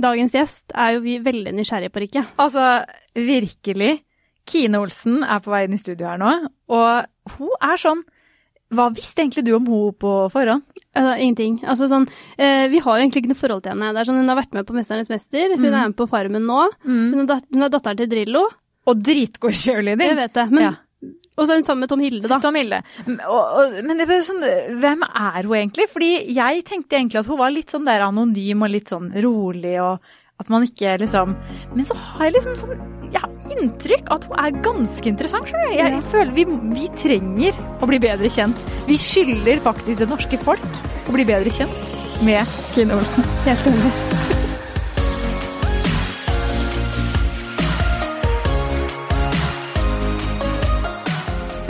Dagens gjest er jo vi veldig nysgjerrige på, Rikke. Altså, virkelig. Kine Olsen er på vei inn i studio her nå, og hun er sånn Hva visste egentlig du om henne på forhånd? Altså, ingenting. Altså sånn, eh, vi har jo egentlig ikke noe forhold til henne. Det er sånn, Hun har vært med på 'Mesternes mester', hun Mm. er med på Farmen nå. Hun, er hun er datteren til Drillo. Og dritgod cheerleader. Jeg vet det. Men, Ja. Og så er hun sammen med Tom Hilde, da. Tom Hilde. Og, og, men sånn, hvem er hun egentlig? Fordi jeg tenkte egentlig at hun var litt sånn der anonym og litt sånn rolig, og at man ikke liksom Men så har jeg liksom sånn jeg har inntrykk at hun er ganske interessant. Jeg, jeg føler vi, vi trenger å bli bedre kjent. Vi skylder faktisk det norske folk å bli bedre kjent med Kine Olsen. Helt enig.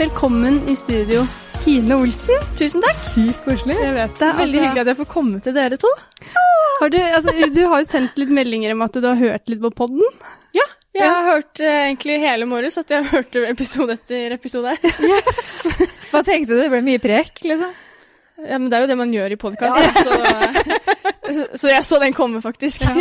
Velkommen i studio, Kine Olsen. Tusen takk. Sykt koselig. Jeg vet det. Veldig altså, hyggelig at jeg får komme til dere to. Har du, altså, du har jo sendt litt meldinger om at du har hørt litt på podden. Ja, jeg har hørt eh, egentlig hele morges at jeg hørte episode etter episode. Hva tenkte du? Det ble mye prek, liksom? Ja, men det er jo det man gjør i podkast, så, så jeg så den komme, faktisk.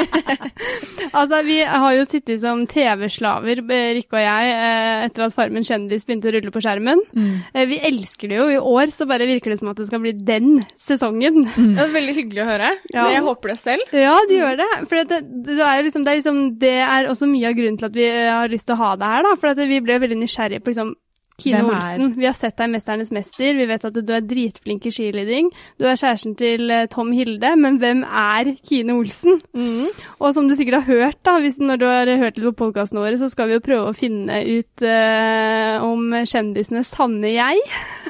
Altså, Vi har jo sittet som TV-slaver, eh, Rikke og jeg, eh, etter at Farmen kjendis begynte å rulle på skjermen. Mm. Vi elsker det jo. I år så bare virker det som at det skal bli den sesongen. Det er veldig hyggelig å høre. Ja. Jeg håper det selv. Ja, du gjør det. For det, det, er liksom, det, er liksom, det er også mye av grunnen til at vi eh, har lyst til å ha det her. da, For at vi ble veldig nysgjerrige på liksom, Kine Olsen. Vi har sett deg i 'Mesternes mester'. Vi vet at du er dritflink i skiliding. Du er kjæresten til eh, Tom Hilde, men hvem er Kine Olsen? Mm. Og som du sikkert har hørt, da, hvis, når du har hørt litt på podkastene våre, så skal vi jo prøve å finne ut uh, om kjendisenes sanne jeg.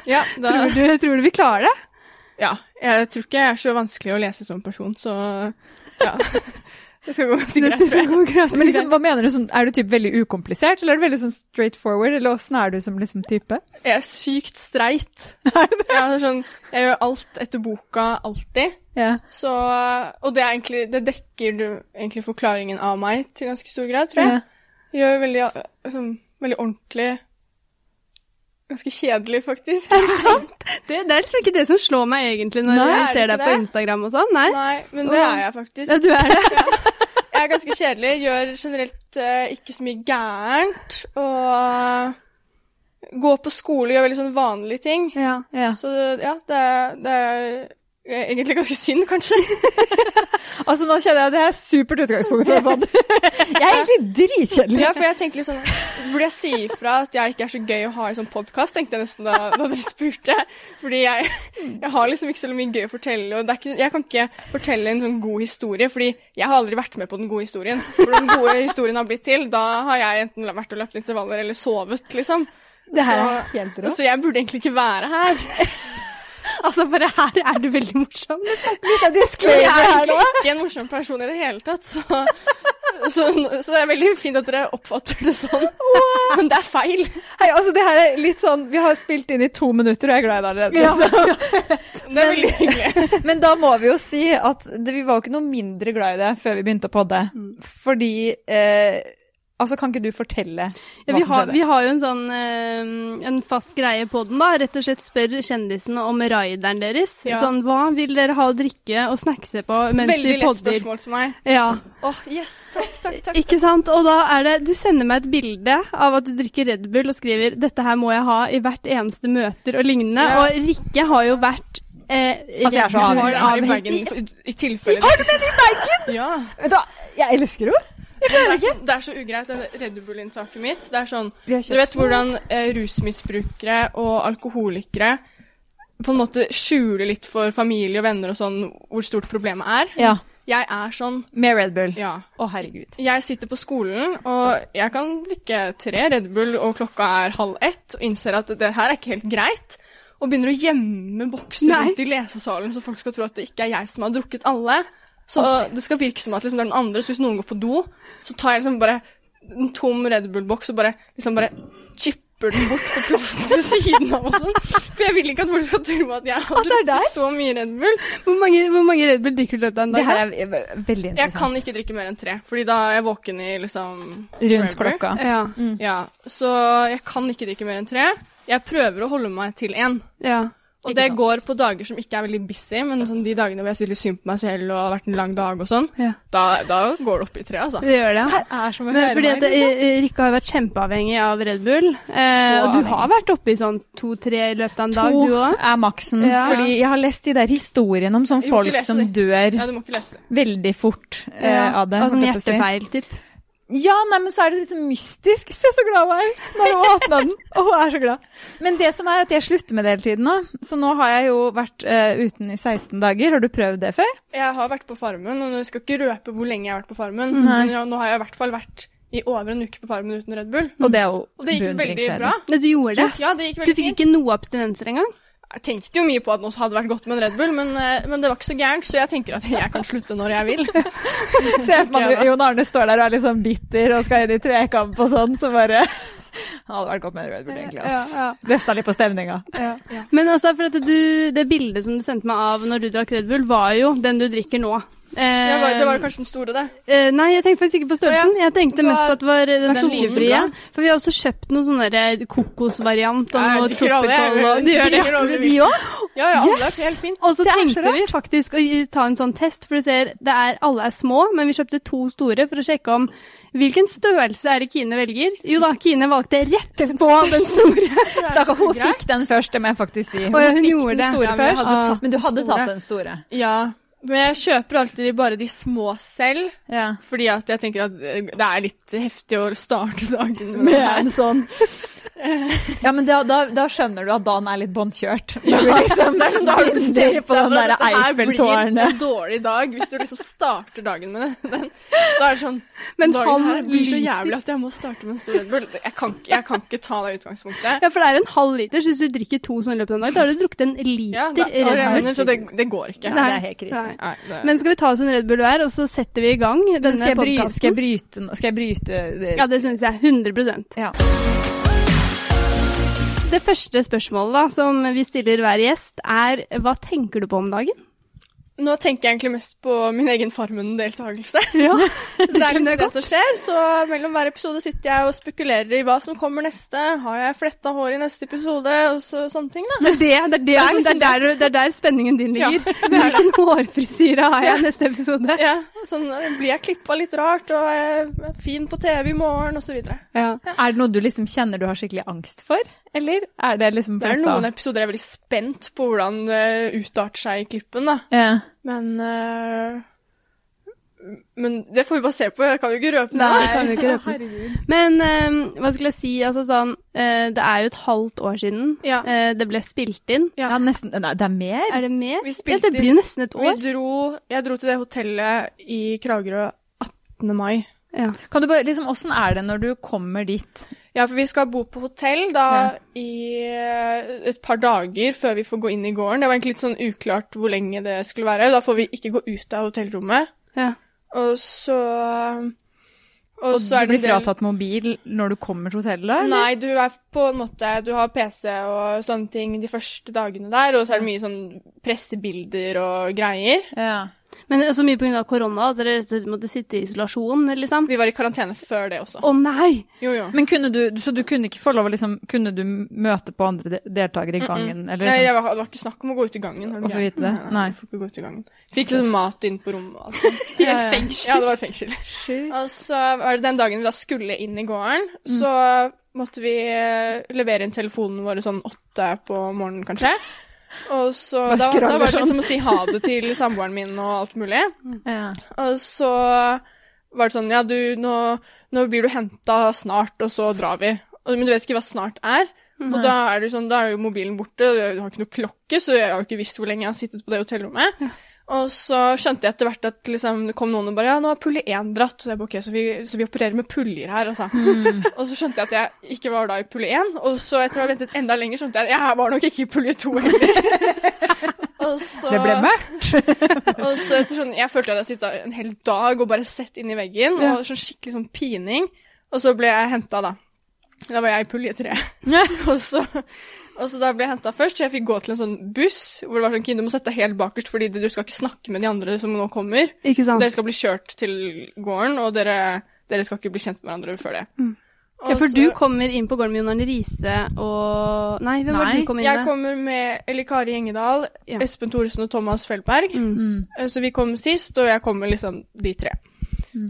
Ja, Tror, du, tror du vi klarer det? ja, jeg tror ikke jeg er så vanskelig å lese som person, så ja. Det skal gå ganske greit, Skal gå greit. Men liksom, hva mener du? Sånn, er du typ veldig ukomplisert, eller er du veldig sånn straight forward? Eller åssen er du som liksom type? Jeg er sykt streit. jeg, er sånn, jeg gjør alt etter boka, alltid. Ja. Så, og det, er egentlig, det dekker du, egentlig forklaringen av meg til ganske stor grad, tror jeg. Ja. Gjør veldig, liksom, veldig ordentlig Ganske kjedelig, faktisk. Det, det er liksom ikke det som slår meg egentlig når Nei, jeg er ser deg på? Instagram og sånn. Nei. Nei, men det er jeg faktisk. Ja, du er det. Jeg er ganske kjedelig, gjør generelt uh, ikke så mye gærent. Og går på skole, gjør veldig sånn vanlige ting. Ja. Ja. Så ja, det er, det er egentlig ganske synd, kanskje. Altså, nå kjenner jeg at det er supert utgangspunkt for. Jeg er egentlig dritkjedelig. Ja, for jeg tenkte litt sånn Burde jeg si ifra at jeg ikke er så gøy å ha i sånn podkast, tenkte jeg nesten da, da dere spurte. Fordi jeg, jeg har liksom ikke så mye gøy å fortelle, og det ikke, jeg kan ikke fortelle en sånn god historie, fordi jeg har aldri vært med på den gode historien. For den gode historien har blitt til, da har jeg enten vært og løpt intervaller eller sovet, liksom. Det her er helt rått. Så jeg burde egentlig ikke være her. Altså, bare her er du veldig morsom. liksom. Litt av Jeg disclaimer er her nå. egentlig ikke en morsom person i det hele tatt, så, så, så det er veldig fint at dere oppfatter det sånn. Men det er feil. Hei, altså, det her er litt sånn Vi har spilt inn i to minutter, og jeg er glad i deg allerede. så- Det er veldig hyggelig. Men da må vi jo si at det, vi var jo ikke noe mindre glad i det før vi begynte å podde. Fordi eh, Altså, kan ikke du fortelle Ja, hva vi, som har, skjedde? vi har jo en sånn eh, en fast greie på den, da. Rett og slett spør kjendisene om rideren deres. Ja. Sånn, hva vil dere ha å drikke og snackse på mens Veldig vi lett podder? spørsmål til meg. Ja, Åh, yes, takk, takk, takk. ikke sant? Og da er det Du sender meg et bilde av at du drikker Red Bull og skriver 'Dette her må jeg ha i hvert eneste møter' og lignende. Ja. Og Rikke har jo vært eh, Altså, jeg er så avhengig. Har i tilfelle Har du den i bagen?! Ja. Vet du hva, jeg elsker henne! Jeg klarer er, ikke. så, det er så ugreit, det Red Bull-inntaket mitt. Det er sånn Dere vet hvordan eh, rusmisbrukere og alkoholikere på en måte skjuler litt for familie og venner og sånn hvor stort problemet er. Ja. Jeg er sånn, Med Red Bull. ja. Å, herregud. Jeg sitter på skolen, og jeg kan drikke tre Red Bull, og klokka er halv ett, og innser at det her er ikke helt greit. Og begynner å gjemme bokser rundt i lesesalen, så folk skal tro at det ikke er jeg som har drukket alle. Så det skal virke som at liksom, det er den andre, så hvis noen går på do, så tar jeg liksom bare en tom Red Bull-boks og bare, liksom bare chipper den bort på plassen ved siden av og sånn. For jeg vil ikke at folk skal tro at jeg har det drukket så mye Red Bull. Hvor mange, hvor mange Red Bull drikker du løpet av en Det dag? her er veldig interessant. Jeg kan ikke drikke mer enn tre, fordi da er jeg våken i liksom Rundt klokka. Ja. Ja, så jeg kan ikke drikke mer enn tre. Jeg prøver å holde meg til én. ja. Og det går på dager som ikke er veldig busy, men sånn de dagene hvor jeg syns litt synd på meg selv og har vært en lang dag og sånn, Ja. da, da går det opp i tre, altså. Det gjør det. er som å Men fordi at eh, Rikke har jo vært kjempeavhengig av Red Bull. Eh, og du har vært oppe i sånn to-tre i løpet av en dag, To du òg. er maksen. Ja. Fordi jeg har lest de der historiene om sånn folk som dør Ja, veldig fort eh, av det. Og sånn hjertefeil, typ. Ja, nei, men så er det litt sånn mystisk. Se så glad hun er når hun åpna den. Og hun er så glad. Men det som er at jeg slutter med det hele tiden nå. Så nå har jeg jo vært uh, uten i 16 dager. Har du prøvd det før? Jeg har vært på Farmen, og jeg skal ikke røpe hvor lenge jeg har vært på Farmen, Nei. men ja, nå har jeg i hvert fall vært i over en uke på Farmen uten Red Bull. Og det er jo Og det gikk veldig bra. Men du gjorde det. Ja, det gikk Du fikk fint. ikke noe abstinenser engang? Jeg tenkte jo mye på at det hadde vært godt med en Red Bull, men, eh, men det var ikke så gærent, så jeg tenker at jeg kan slutte når jeg vil. Se for meg Jon Arne står der og er litt sånn bitter og skal inn i tvekamp og sånn, så bare Det hadde vært godt med en Red Bull, egentlig. ass. Ja, Resta litt på stemninga. Men altså, for at du, det bildet som du sendte meg av når du drakk Red Bull, var jo den du drikker nå. Eh, Det var, det var kanskje den store, det. eh, nei, jeg tenkte faktisk ikke på størrelsen. Jeg tenkte mest på at det var den sukkerfrie. For vi har også kjøpt noen sånn kokosvariant og noe tropical Du gjør det? Alle De òg? Ja, ja, Yes! helt fint. Og så tenkte vi faktisk å ta en sånn test, for du ser, det er, alle er små, men vi kjøpte to store for å sjekke om hvilken størrelse er det Kine velger. Jo da, Kine valgte rett på den store. Stakkar, hun fikk den først, det må jeg faktisk si. Hun, hun fikk gjorde den det. store Ja, men først, hadde tatt men du hadde store. tatt den store. Ja, men jeg kjøper alltid bare de små selv, Ja. fordi at jeg tenker at det er litt heftig å starte dagen med med en sånn Ja, men da, da, da skjønner du at dagen er litt båndkjørt. Ja, liksom Det er sånn, da har du bestemt på den der at dette her blir en dårlig dag hvis du liksom starter dagen med det. Den, da er det sånn Men Dagen her blir så jævlig at jeg må starte med en stor Red Bull. Jeg kan, jeg kan ikke ta det utgangspunktet. Ja, for det er en halv liter, så hvis du drikker to sånn i løpet av en dag, da har du drukket en liter Ja, da, Red Bull. mener, så det, det går ikke. Nei. det er helt krise. Nei. Nei, det, Men skal vi ta oss en Red Bull hver, og så setter vi i gang denne skal podkasten? skal jeg bryte Skal jeg bryte det? Ja, det syns jeg. 100 Ja. Det første spørsmålet da, som vi stiller hver gjest, er hva tenker du på om dagen? nå tenker jeg egentlig mest på min egen Farmen-deltakelse. Ja, det er liksom det som skjer, så mellom hver episode sitter jeg og spekulerer i hva som kommer neste. Har jeg fletta hår i neste episode, og så, sånne ting, da. Men det, det, er det, det, er liksom der, det er der spenningen din Ja, ligger. det er. Hvilken hårfrisyre har jeg i neste episode? Ja, sånn blir jeg klippa litt rart, og er fin på TV i morgen, osv. så. Ja. Er det noe du liksom kjenner du har skikkelig angst for? Eller er det liksom Det er noen episoder jeg er veldig spent på hvordan det utarter seg i klippen, da. ja. Men uh, Men det får vi bare se på, jeg kan jo ikke røpe Nei, noe. det kan vi ikke røpe. Men uh, hva skulle jeg si, altså sånn uh, Det er jo et halvt år siden Ja. eh, det ble spilt inn. Ja. Ja, nesten Nei, det er mer? Er det mer? Vi Ja, det blir jo nesten et Vi år. dro, jeg dro til det hotellet i Kragerø 18. mai. Ja. Kan du bare, liksom, Åssen er det når du kommer dit? Ja, for vi skal bo på hotell da i eh, et par dager før vi får gå inn i gården. Det var egentlig litt sånn uklart hvor lenge det skulle være. Da får vi ikke gå ut av hotellrommet. Ja. Og så Og, Og så er du det blir del- fratatt mobil når du kommer til hotellet? da, eller? Nei, du er på en måte Du har PC og sånne ting de første dagene der, og så er det mye sånn pressebilder og greier. Ja. Men så mye pga. korona at dere måtte sitte i isolasjon, liksom? Vi var i karantene før det også. Å nei! Jo, jo. Men kunne du, så du kunne ikke få lov å liksom Kunne du møte på andre de deltakere i gangen? Eller Nei, liksom, jeg var, det var ikke snakk om å gå ut i gangen. Hvorfor Å få vite det? Nei, nei, Nei. får ikke gå ut i gangen. Fikk liksom mat inn på rommet og alt sånt. Ja, det var fengsel. Og så var det den dagen vi da skulle inn i gården, Mm. så måtte vi eh, levere inn telefonene våre sånn åtte på morgenen, kanskje. Og så da, da var det sånn. liksom å si ha det til samboeren min og alt mulig. ja. Og så var det sånn Ja, du, nå, nå blir du henta snart, og så drar vi. Og, men du vet ikke hva snart er. Og da er, det sånn, da er jo mobilen borte, og jeg har ikke noe klokke, så jeg har jo ikke visst hvor lenge jeg har sittet på det hotellrommet. Og så skjønte jeg etter hvert at liksom, det kom noen og bare Ja, nå har pulje 1 dratt. Så jeg bare, okay, så vi, så vi opererer med puljer her, altså. Og så skjønte jeg at jeg ikke var da i pulje 1. Og så etter å ha ventet enda lenger, skjønte jeg at jeg var nok ikke i pulje 2 heller. så, Det ble mørkt. og så etter sånn, Jeg følte at jeg sitta en hel dag og bare sett inn i veggen, Ja. og sånn skikkelig sånn pining. Og så ble jeg henta, da. Da var jeg i pulje 3. og, så, og så da ble jeg henta først, så jeg fikk gå til en sånn buss hvor det var sånn du må sette deg helt bakerst, fordi du skal ikke snakke med de andre som nå kommer. Ikke sant? Dere skal bli kjørt til gården, og dere, dere skal ikke bli kjent med hverandre før det. Mm. Ja, for Og du kommer inn på gården med Jon Arne Riise og Nei, hvem var det du kom inn Jeg kommer med Eli Kari Gjengedal, Ja. Espen Thoresen og Thomas Feldberg. Mm. Mm. Eh, Så vi kom sist, og jeg kommer liksom de tre.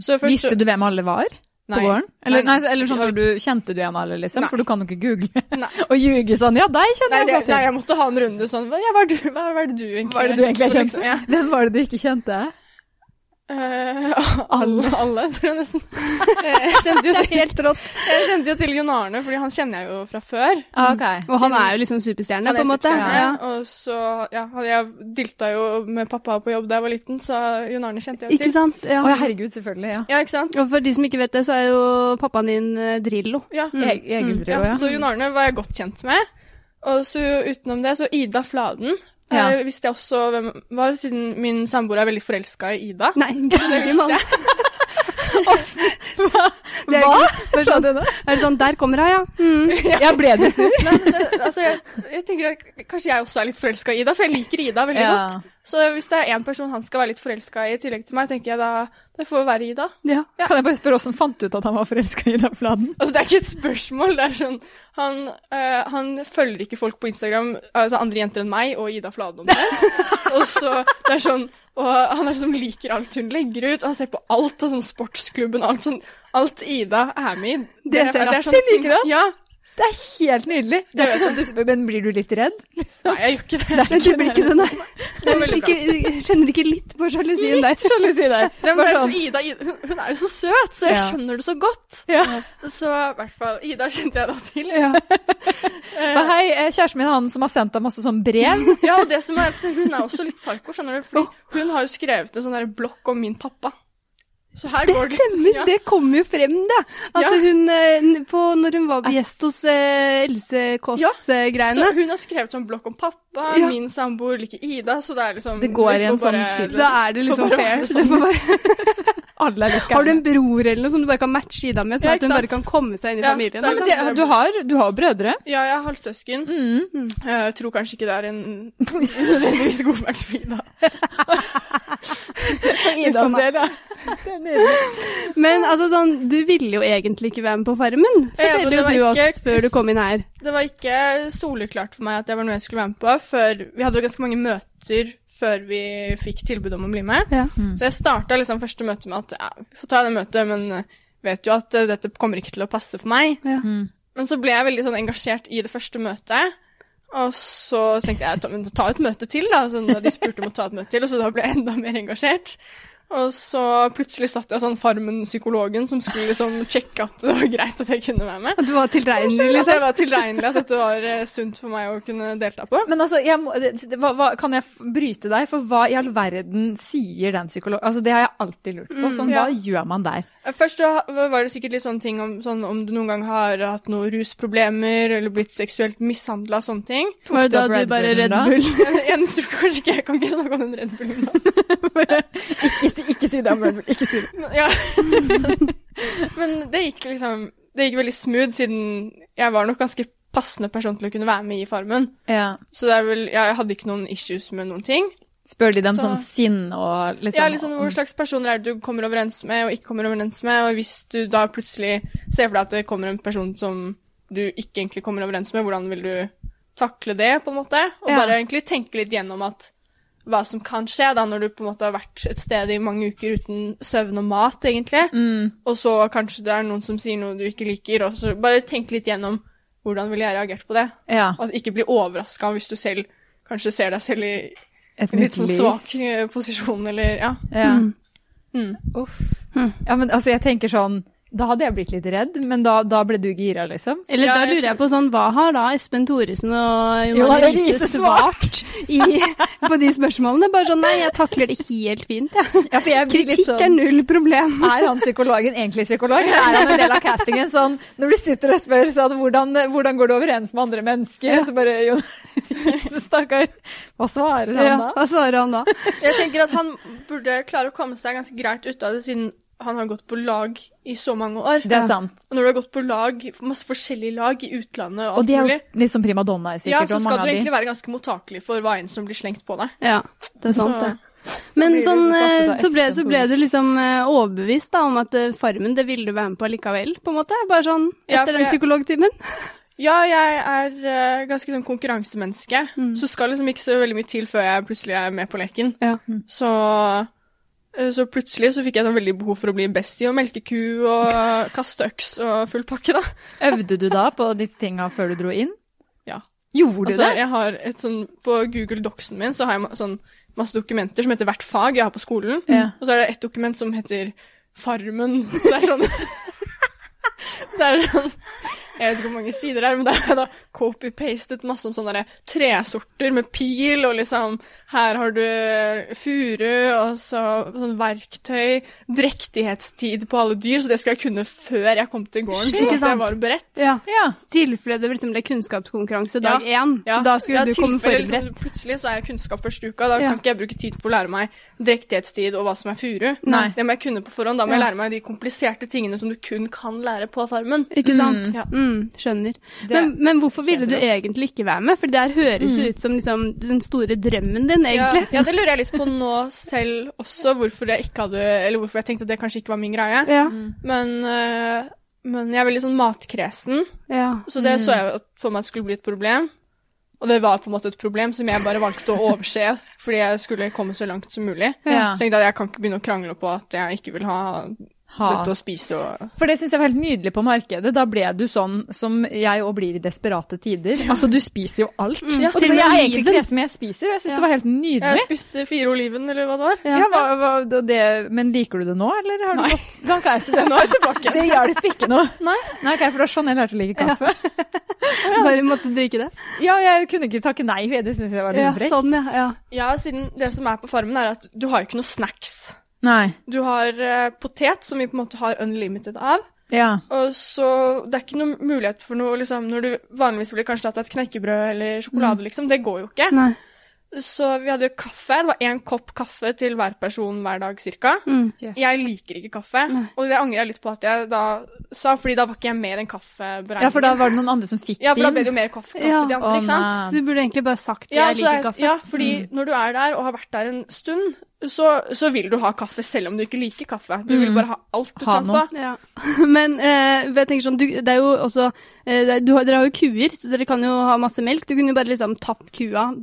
Så først Visste du hvem alle var på Nei. gården? Eller, Nei. nei, eller sånn når du kjente du igjen alle, liksom? For du kan jo ikke google og ljuge sånn. Ja, deg kjenner jeg godt godt nei, jeg måtte ha en runde sånn Hva, ja, du, hva, er det du egentlig Hva er det du egentlig kjente? Ja. Hvem var det du ikke kjente? Eh, alle, alle, tror jeg nesten. Jeg kjente, jo til, helt rått. jeg kjente jo til Jon Arne, fordi han kjenner jeg jo fra før. Ah, ok. Og han er jo liksom superstjerne, på en måte. Ja. Og så, ja, jeg dilta jo med pappa på jobb da jeg var liten, så Jon Arne kjente jeg jo Ikke sant? Ja. Å herregud, selvfølgelig. Ja. Ja, ikke sant? Og for de som ikke vet det, så er jo pappaen din eh, Drillo. Ja. Mm. E Egil Ja, Drillo, ja. Så Jon Arne var jeg godt kjent med. Og så utenom det, så Ida Fladen Ja. eh, visste jeg også hvem var, siden min samboer er veldig forelska i Ida. Nei, det visste Det er Hva? Sa du det? Er det sånn Der kommer hun, ja. Mm. Ja, ble det sur? Nei, det, altså, jeg, jeg tenker at Kanskje jeg også er litt forelska i Ida, for jeg liker Ida veldig Ja. godt. Så hvis det er én person han skal være litt forelska i i tillegg til meg, tenker jeg da det får være Ida. Ja. Kan jeg bare spørre hvordan fant du ut at han var forelska i Ida Fladen? Altså, det er ikke et spørsmål. Det er sånn Han, øh, han følger ikke folk på Instagram, altså andre jenter enn meg og Ida Fladen omtrent. og så det er sånn Og han er sånn liker alt hun legger ut. og Han ser på alt, og sånn sportsklubben, alt sånn Alt Ida er med i. Det ser han. sånne Det liker det. Ja. Det er helt nydelig. Det er ikke sånn du, men blir du litt redd? Liksom? Nei, jeg gjør ikke det. Men du blir ikke det, nei. Det. Ikke, kjenner ikke litt på sjalusien der. Sjalusi der. Nei, men det er sånn. Ida, Ida hun, er jo så søt, så jeg Ja. skjønner det så godt. Ja. Så i hvert fall Ida kjente jeg da til. Ja. Men hei, eh, kjæresten min er han som har sendt deg masse sånn brev. Ja, og det som er at hun er også litt psyko, skjønner du. For hun har jo skrevet en sånn blokk om min pappa. Så Det stemmer, Ja. det kommer jo frem, da. At Ja. hun, eh, på, når hun var gjest hos eh, Else Så Kåss-greiene hun har skrevet sånn blokk om pappa, Ja. min samboer liker Ida, så det er liksom Det går i en sånn sirkel. Da er det liksom fair. være Det sånn. får bare, har du en bror eller noe som du bare kan matche Ida med, sånn Ja, at ikke hun bare kan komme seg inn i Ja, familien? er Men litt- Du har, du har brødre. Ja, jeg har halvsøsken. Mm. Jeg tror kanskje ikke det er en nødvendigvis god match for Ida. For del, ja. Det er. Men altså sånn, du ville jo egentlig ikke være med på Farmen. Ja, Forteller det jo du oss før du kom inn her. Det var ikke soleklart for meg at det var noe jeg skulle være med på, før Vi hadde jo ganske mange møter før vi fikk tilbud om å bli med. Ja. Så jeg starta liksom første møte med at ja, vi får ta det møtet, men eh, vet jo at eh, dette kommer ikke til å passe for meg. Ja. Mm. Men så ble jeg veldig sånn engasjert i det første møtet. Og så tenkte jeg ta, ta et møte til, da. Så da de spurte om å ta et møte til, og så da ble jeg enda mer engasjert. Og så plutselig satt jeg sånn Farmen-psykologen som skulle liksom sjekke at det var greit at jeg kunne være med. At du var tilregnelig, Liksom. Det var tilregnelig at dette var eh, sunt for meg å kunne delta på. Men altså, jeg må, hva, hva, kan jeg bryte deg? For hva i all verden sier den psykologen? Altså, det har jeg alltid lurt på. Sånn, ja. Hva gjør man der? Først var det sikkert litt sånne ting om, sånn, om du noen gang har hatt noen rusproblemer eller blitt seksuelt mishandla, sånne ting. Var det da du Red bare Red? Bull? Jeg, jeg tror kanskje ikke jeg kan ikke snakke om den Red Bullen da. Ikke, ikke si det, Red Bull. Ikke si det. Ja. Men det gikk liksom Det gikk veldig smooth, siden jeg var nok ganske passende person til å kunne være med i Farmen. Ja. Så det vel Jeg hadde ikke noen issues med noen ting. Spør de dem Så- sånn sinn og liksom Ja, liksom Hvor slags personer er det du kommer overens med og ikke kommer overens med? Og hvis du da plutselig ser for deg at det kommer en person som du ikke egentlig kommer overens med, hvordan vil du takle det, på en måte? Og Ja. bare egentlig tenke litt gjennom at hva som kan skje da når du på en måte har vært et sted i mange uker uten søvn og mat, egentlig. mm. Og så kanskje det er noen som sier noe du ikke liker, og så bare tenk litt gjennom hvordan ville jeg reagert på det? Ja. Og ikke bli overraska hvis du selv kanskje ser deg selv i Et en litt sånn svak eh, posisjon, eller ja. Ja. Mm. Mm. Uff. Ja, men altså, jeg tenker sånn Da hadde jeg blitt litt redd, men da, da ble du gira, liksom? Eller Ja, da lurer jeg på sånn, hva har da Espen Thoresen og Jonas Riise svart i, på de spørsmålene? Bare sånn, nei, jeg takler det helt fint, ja. Ja, for jeg Kritikk litt Kritikk er sånn null problem. Er han psykologen egentlig psykolog, eller er han en del av castingen? Sånn, når du sitter og spør sånn, hvordan, hvordan går det overens med andre mennesker, Ja. så bare Jonas så Stakkar. Hva svarer han Ja, da? hva svarer han da? Jeg tenker at han burde klare å komme seg ganske greit ut av det, siden han har gått på lag i så mange år. Det er sant. Og når du har gått på lag, masse forskjellige lag i utlandet og Og de er mulig, jo litt som primadonnaer, ja, sikkert. så skal du egentlig de. være ganske mottakelig for hva enn som blir slengt på deg. Ja, det er sant Så- det. Men sånn, så satt ut eh, så ble, så ble du liksom eh, overbevist da, om at eh, Farmen, det ville du være med på likevel, på en måte? Bare sånn Ja, etter for den psykologtimen? Ja, jeg er uh, ganske sånn konkurransemenneske, Mm. så skal liksom ikke så veldig mye til før jeg plutselig er med på leken. Ja. Så, eh, så plutselig så fikk jeg sånn veldig behov for å bli best i å melke ku og kaste øks og full pakke, da. Øvde du da på disse tinga før du dro inn? Ja. Gjorde du Altså, det? jeg har et sånn, På Google Docsen min så har jeg sånn masse dokumenter som heter hvert fag jeg har på skolen. Ja. Og så er det et dokument som heter Farmen. Det er sånn Det er sånn Jeg vet ikke hvor mange sider det er, men der har jeg da copy-pastet masse om sånne der tresorter med pil, og liksom Her har du furu, og så sånn verktøy, drektighetstid på alle dyr, så det skulle jeg kunne før jeg kom til gården, Shit, sånn at jeg var beredt. Ja. Ja. Tilfelle det liksom ble kunnskapskonkurranse dag Ja. én. Da skulle ja, du komme tilfelle forberedt. Liksom, plutselig så er jeg kunnskap første uka, da Ja. kan ikke jeg bruke tid på å lære meg drektighetstid og hva som er furu. Nei. Det må jeg kunne på forhånd. Da må jeg lære meg de kompliserte tingene som du kun kan lære på farmen. Ikke sant? Ja. Mm, skjønner. Det- Men, men hvorfor ville du egentlig ikke være med? For det her høres jo ut som liksom den store drømmen din, egentlig. Ja, ja, det lurer jeg litt på nå selv også, hvorfor jeg ikke hadde Eller hvorfor jeg tenkte at det kanskje ikke var min greie. Ja. Men, øh, men jeg er veldig sånn matkresen, ja. så det så jeg for meg skulle bli et problem. Og det var på en måte et problem som jeg bare valgte å overse fordi jeg skulle komme så langt som mulig. Ja. Så tenkte jeg at jeg kan ikke begynne å krangle på at jeg ikke vil ha Ha. å spise og For det syns jeg var helt nydelig på markedet. Da ble du sånn som jeg òg blir i desperate tider. Altså, du spiser jo alt. Ja, og det er var jeg egentlig ikke det som jeg spiser. Jeg syns Ja. det var helt nydelig. Jeg spiste fire oliven, eller hva det var. Ja. Ja, hva, hva, det- men liker du det nå, eller har du Nei. gått Da kan jeg si det. Nå er tilbake. Det hjalp ikke noe. Nei. Nei, okay, for sånn jeg lærte å like kaffe. Bare måtte drikke det. Ja, jeg kunne ikke takke nei, for det syns jeg var litt Ja, frekt. sånn, ja. ja. Ja, siden det som er på farmen, er at du har jo ikke noe snacks. Nei. Du har eh, potet, som vi på en måte har unlimited av. Ja. Og så Det er ikke noen mulighet for noe liksom, Når du vanligvis blir kanskje tatt et knekkebrød eller sjokolade, liksom. Det går jo ikke. Nei. Så vi hadde kaffe. Det var én kopp kaffe til hver person hver dag cirka. Mm. Jeg liker ikke kaffe, Nei. og det angrer jeg litt på at jeg da sa, fordi da var ikke jeg med i den kaffeberegningen. ja, for da var det noen andre som fikk Ja, for da ble det jo mer kaffe, kaffe Ja. til de andre, ikke sant? Så du burde egentlig bare sagt Ja, jeg liker er- kaffe. Ja, fordi når du er der og har vært der en stund, så, så vil du ha kaffe selv om du ikke liker kaffe. Du vil Mm. bare ha alt du Ha kan noe. få. Ja. Men eh, jeg tenker sånn, du, det er jo også eh, det er, du har, Dere har jo kuer, så dere kan jo ha masse melk. Du kunne jo bare liksom tatt kua,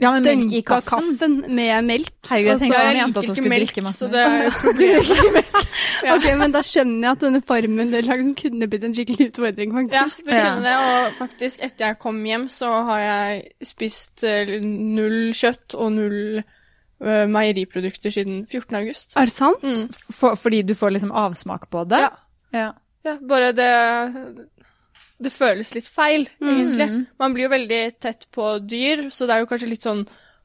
Ja, men melk i kaffen. kaffen med melk. Herregud, jeg tenkte Jeg han jenta at hun ikke skulle melk, drikke masse så melk. det er jo problemet. Ja. Ok, men da skjønner jeg at denne laget kunne blitt en skikkelig utfordring, faktisk. Ja, det kunne det, og faktisk etter jeg kom hjem, så har jeg spist eh, null kjøtt og null eh, meieriprodukter siden 14. august. Er det sant? Mm. For, fordi du får liksom avsmak på det? Ja. ja. Ja, bare det Det føles litt feil, egentlig. Mm. Man blir jo veldig tett på dyr, så det er jo kanskje litt sånn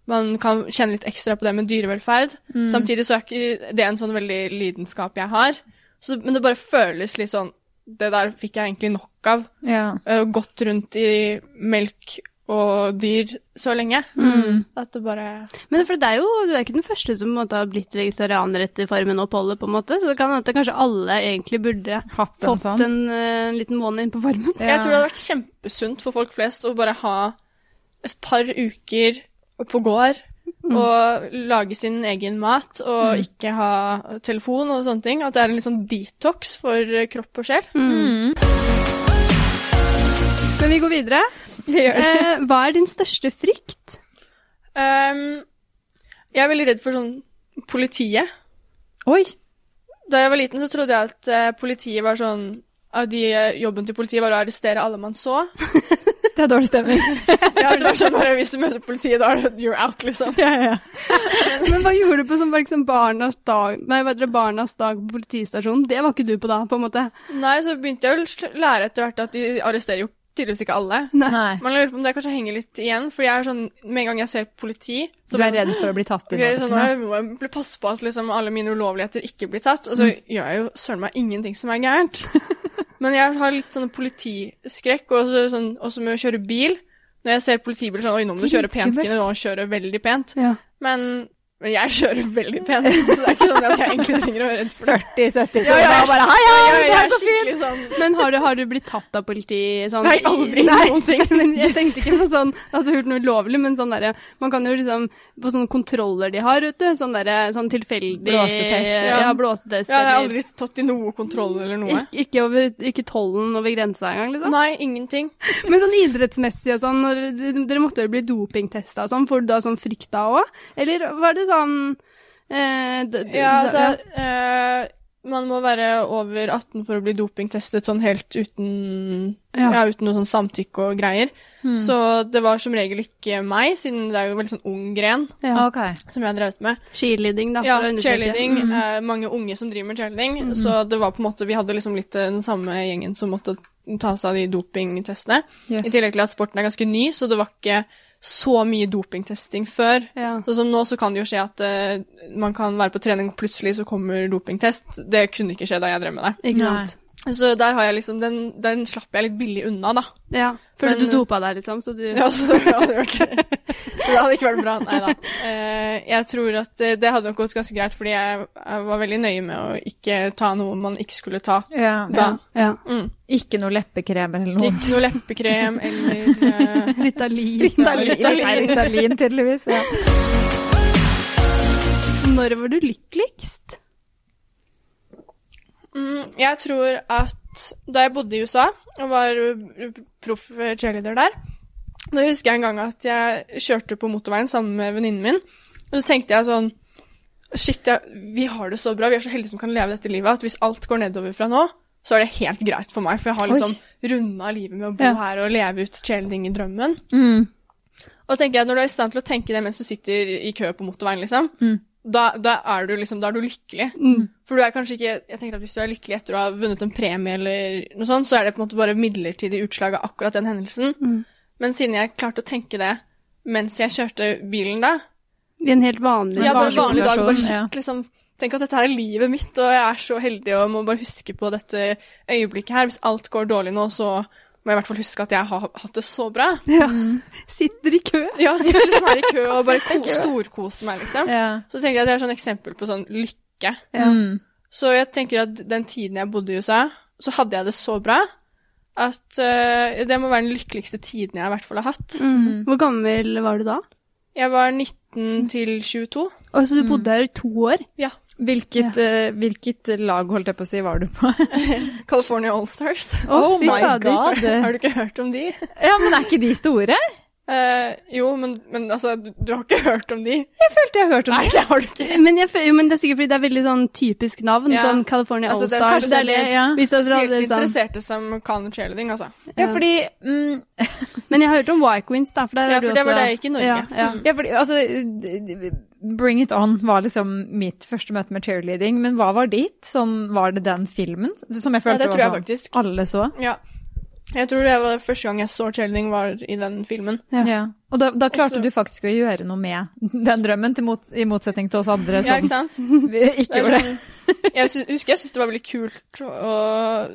man kan kjenne litt ekstra på det med dyrevelferd. Mm. Samtidig så er ikke det en sånn veldig lidenskap jeg har. Så, men det bare føles litt sånn Det der fikk jeg egentlig nok av. Ja. Uh, gått rundt i melk og dyr så lenge. Mm. At det bare Men for det er jo, du er ikke den første som på en måte har blitt vegetarianer etter Farmen-oppholdet, på en måte. Så det kan hende at kanskje alle egentlig burde Hatt en fått sånn. en, en liten måned inn på Farmen. Ja. Jeg tror det hadde vært kjempesunt for folk flest å bare ha et par uker på gård og lage sin egen mat og ikke ha telefon og sånne ting. At det er en litt sånn detox for kropp og sjel. Mm. Men vi går videre. Vi gjør det. Eh, hva er din største frykt? Um, jeg er veldig redd for sånn politiet. Oi. Da jeg var liten, så trodde jeg at uh, politiet var sånn av de, eh, Jobben til politiet var å arrestere alle man så. Det er dårlig stemning. Ja, det var sånn bare Hvis du møter politiet, da er det you're out, liksom. ja, ja. Men hva gjorde du på sånn, liksom Barnas dag Nei, hva heter det, Barnas dag på politistasjonen? Det var ikke du på da, på en måte. Nei, så begynte jeg å lære etter hvert at de arresterer jo tydeligvis ikke alle. Nei. Man lurer på om det kanskje henger litt igjen, for jeg er sånn, med en gang jeg ser politi Du er redd for å bli tatt i Ok, så nå må jeg bli passe på at liksom alle mine ulovligheter ikke blir tatt, og så Mm. gjør jeg jo søren meg ingenting som er gærent. Men jeg har litt sånn politiskrekk, og så, sånn, også med å kjøre bil. Når jeg ser politibiler sånn, oi, nå må du kjøre pent. Kine, nå kjøre veldig pent. Ja. Men Men jeg kjører veldig pent, så det er ikke sånn at jeg egentlig trenger å være redd for det. 40-70, så Ja, ja, bare hei, Ja, hei, ja, det her er går fint. sånn Men har du, har du blitt tatt av politi sånn Nei, aldri Nei, noen ting. Men jeg tenkte ikke på sånn at du har gjort noe ulovlig, men sånn derre Man kan jo liksom På sånne kontroller de har, vet du, sånn derre sånn tilfeldig Blåsetest, Ja, ja. blåsetest. Ja, jeg har aldri tatt i noe kontroll eller noe. Ik ikke, over, ikke tollen over grensa engang, liksom. Nei, ingenting. Men sånn idrettsmessig og sånn, når dere måtte jo bli dopingtesta og sånn, får du da sånn frykt da òg? Eller var det sånn eh, d- d- Ja, altså eh, Man må være over 18 for å bli dopingtestet sånn helt uten Ja. Ja, uten noe sånn samtykke og greier. Så det var som regel ikke meg, siden det er jo veldig sånn ung gren ja. okay. som jeg har drevet med. Cheerleading, da. Ja, cheerleading. Mm. eh, mange unge som driver med cheerleading. Så det var på en måte Vi hadde liksom litt eh, den samme gjengen som måtte ta seg av de dopingtestene. Yes. I tillegg til at sporten er ganske ny, så det var ikke så mye dopingtesting før. Ja. Sånn som nå så kan det jo skje at uh, man kan være på trening, og plutselig så kommer dopingtest. Det kunne ikke skje da jeg drev med det. Ikke Nei. sant. Så der har jeg liksom, den, den slapp jeg litt billig unna, da. Ja. Føler Men- du dopa deg, liksom, så du Ja, så det hadde, vært, det hadde ikke vært bra. Nei da. Eh, jeg tror at det, det hadde nok gått ganske greit, fordi jeg, var veldig nøye med å ikke ta noe man ikke skulle ta Ja. da. Ja. Mm. Ikke noe leppekrem eller noe. Ikke noe leppekrem eller eh, Ritalin. Ritalin, Ritalin. Nei, Ritalin tydeligvis. Ja. Når var du lykkeligst? Mm, Jeg tror at da jeg bodde i USA og var proff cheerleader der, da husker jeg en gang at jeg kjørte på motorveien sammen med venninnen min, og så tenkte jeg sånn Shit, ja, vi har det så bra, vi er så heldige som kan leve dette livet, at hvis alt går nedover fra nå, så er det helt greit for meg, for jeg har liksom runda livet med å bo Ja. her og leve ut cheerleading i drømmen. Mm. Og tenker jeg, når du er i stand til å tenke det mens du sitter i kø på motorveien, liksom, Mm. Da, da er du liksom, da er du lykkelig. Mm. For du er kanskje ikke, jeg tenker at hvis du er lykkelig etter å ha vunnet en premie eller noe sånt, så er det på en måte bare midlertidig utslag av akkurat den hendelsen. Mm. Men siden jeg klarte å tenke det mens jeg kjørte bilen da, I en helt vanlig ja, bare vanlig vanlig dag, bare sett liksom, tenk at dette her er livet mitt, og jeg er så heldig og må bare huske på dette øyeblikket her. Hvis alt går dårlig nå, så må jeg i hvert fall huske at jeg har hatt det så bra. Ja. Sitter i kø. Ja, sitter liksom her i kø og bare kos, storkoser meg, liksom. Ja. Så tenker jeg at det er sånn eksempel på sånn lykke. Ja. Mm. Så jeg tenker at den tiden jeg bodde i USA, så hadde jeg det så bra at uh, det må være den lykkeligste tiden jeg i hvert fall har hatt. Mm. Hvor gammel var du da? Jeg var 19 til 22. Og så du bodde her i to år? Ja. Hvilket, eh, hvilket lag, holdt jeg på å si, var du på? California Allstars. Oh oh my god! god! Har du ikke hørt om de? Ja, men er ikke de store? Eh, jo, men, men altså, du, du har ikke hørt om de? Jeg følte jeg hørte om Nei, de. det har du ikke. Men, jeg, jo, men det er sikkert fordi det er veldig sånn typisk navn. Ja. Sånn California Altså, All-Stars. det er det, ja. Hvis du hadde sånn. interesserte som kan cheerleading, altså. Ja, fordi mm, Men jeg har hørt om Y-Queens, da. For der Ja, er du for det også var det ikke i Norge. Ja, ja. Ja, fordi, altså, Bring It On var liksom mitt første møte med cheerleading, men hva var ditt? Sånn, var det den filmen? Som jeg Ja, følte det tror jeg var sånn faktisk. alle så? Ja. Jeg tror det var første gang jeg så cheerleading var i den filmen. Ja. Ja. Og da, da klarte Også- du faktisk å gjøre noe med den drømmen, til mot, i motsetning til oss andre Ja, som ikke sant? vi ikke Det gjorde det. sånn, jeg sy husker jeg syntes det var veldig kult å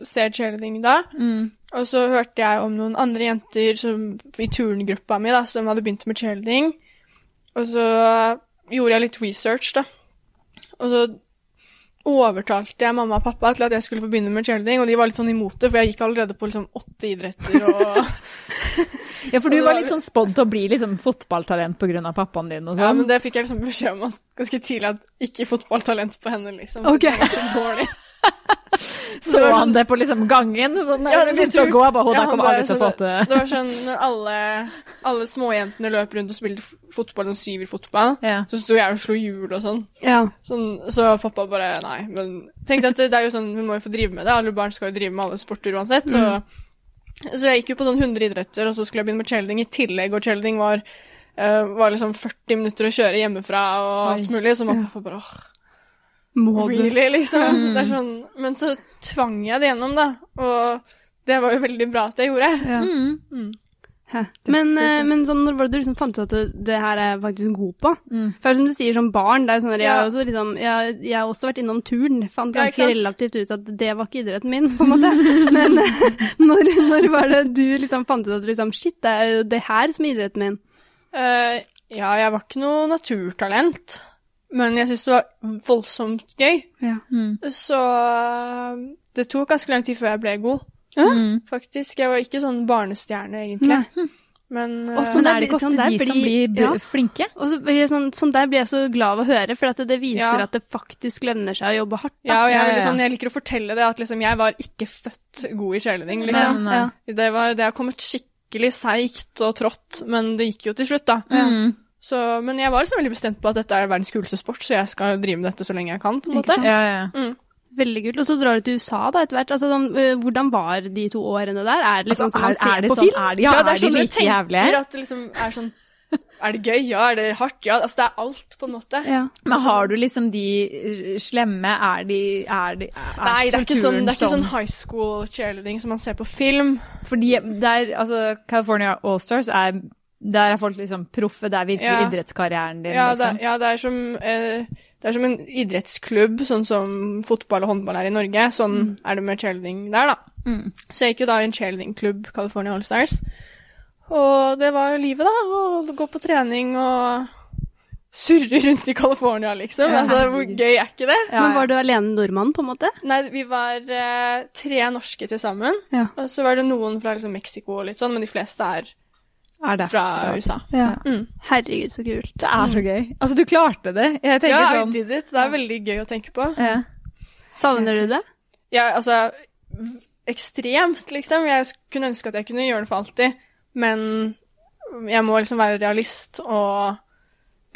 se cheerleading da. Mm. Og så hørte jeg om noen andre jenter som, i turngruppa mi da, som hadde begynt med cheerleading. Og så gjorde jeg litt research, da. Og så overtalte jeg mamma og pappa til at jeg skulle få begynne med cheerleading, og de var litt sånn imot det, for jeg gikk allerede på liksom åtte idretter og Ja, for du var litt sånn spådd til å bli liksom fotballtalent av pappaen din og Ja, sånn. men det fikk jeg liksom beskjed om ganske tidlig, at ikke fotballtalent på henne, liksom. Okay. Det var så dårlig. Så sånn, han det på liksom gangen? Sånn, Ja, det, men Begynte å gå, bare, «Å, Ja, kommer bare alle til å få til Det var sånn når alle, alle småjentene løp rundt og spilte fotball, en syverfotball, Ja. så sto jeg og slo hjul og sånn. Ja. sånn. Så pappa bare nei. Men tenkte at det, det er jo sånn, hun må jo få drive med det. Alle barn skal jo drive med alle sporter uansett. Så, så jeg gikk jo på sånn 100 idretter, og så skulle jeg begynne med cheerleading i tillegg, og cheerleading var, uh, var liksom 40 minutter å kjøre hjemmefra og alt mulig, så mamma pappa bare åh, Må du? really, liksom. Det er sånn, men så tvang jeg det gjennom, da. Og det var jo veldig bra at jeg gjorde. Ja. Mm. Mm. Hæ. Men, eh, men sånn, når var det du liksom fant ut at du, det her er faktisk god på? Mm. For som du sier, som barn, det er sånn jeg, Ja. har også liksom, jeg, jeg har også vært innom turn. Fant Ja, ganske relativt ut at det var ikke idretten min, på en måte. Men eh, når, når var det du liksom fant ut at liksom, shit, det er jo det her som er idretten min? Uh, ja, jeg var ikke noe naturtalent. Men jeg syntes det var voldsomt gøy. Ja. Så det tok ganske lang tid før jeg ble god, Mm. faktisk. Jeg var ikke sånn barnestjerne, egentlig. Men Og eh, sånn Men er det ikke sånn ofte de som blir- blir ja. flinke? Og så blir det sånn, sånn der blir jeg så glad av å høre, for at det viser Ja. at det faktisk lønner seg å jobbe hardt. Da. ja, og jeg, Ja, ja, ja. sånn, jeg liker å fortelle det, at liksom, jeg var ikke født god i cheerleading, liksom. Ja. Det, var, det har kommet skikkelig seigt og trått, men det gikk jo til slutt, da. Mm. Så, men jeg var liksom veldig bestemt på at dette er verdens kuleste sport, så jeg skal drive med dette så lenge jeg kan, på en måte. Ja, ja. Mm. Veldig kult. Og så drar du til USA da etter hvert. Altså, sånn, øh, hvordan var de to årene der? Er det liksom Altså, man er, er det på sånn, film? er de, ja, det er de sånn du like jævlige? At det liksom er sånn Er det gøy? Ja. Er det hardt? Ja. Altså, det er alt, på en måte. Ja. Men har du liksom de eh, slemme, er de, er de er Nei, det er ikke sånn, det er ikke sånn high school cheerleading som man ser på film. Fordi der, altså, California Allstars er Der er folk liksom proffe, det er virkelig Ja. idrettskarrieren din, Ja, det, liksom. ja, det er som eh, det er som en idrettsklubb, sånn som fotball og håndball er i Norge. Sånn er det med cheerleading der, da. Mm. Så jeg gikk jo da i en cheerleadingklubb, California All Stars. Og det var livet, da. Å gå på trening og surre rundt i California, liksom. Ja, altså, hvor gøy er ikke det? Ja, Men var du alene nordmann, på en måte? Nei, vi var eh, tre norske til sammen. Ja. Og så var det noen fra liksom, Mexico og litt sånn, men de fleste er Er derfra. fra USA. Ja. Mm. Herregud, så kult. Det er så gøy. Altså, du klarte det. Jeg tenker Ja, I sånn did it. Det er veldig gøy å tenke på. ja. Savner du det? Ja, altså Ekstremt, liksom. Jeg kunne ønske at jeg kunne gjøre det for alltid, men jeg må liksom være realist og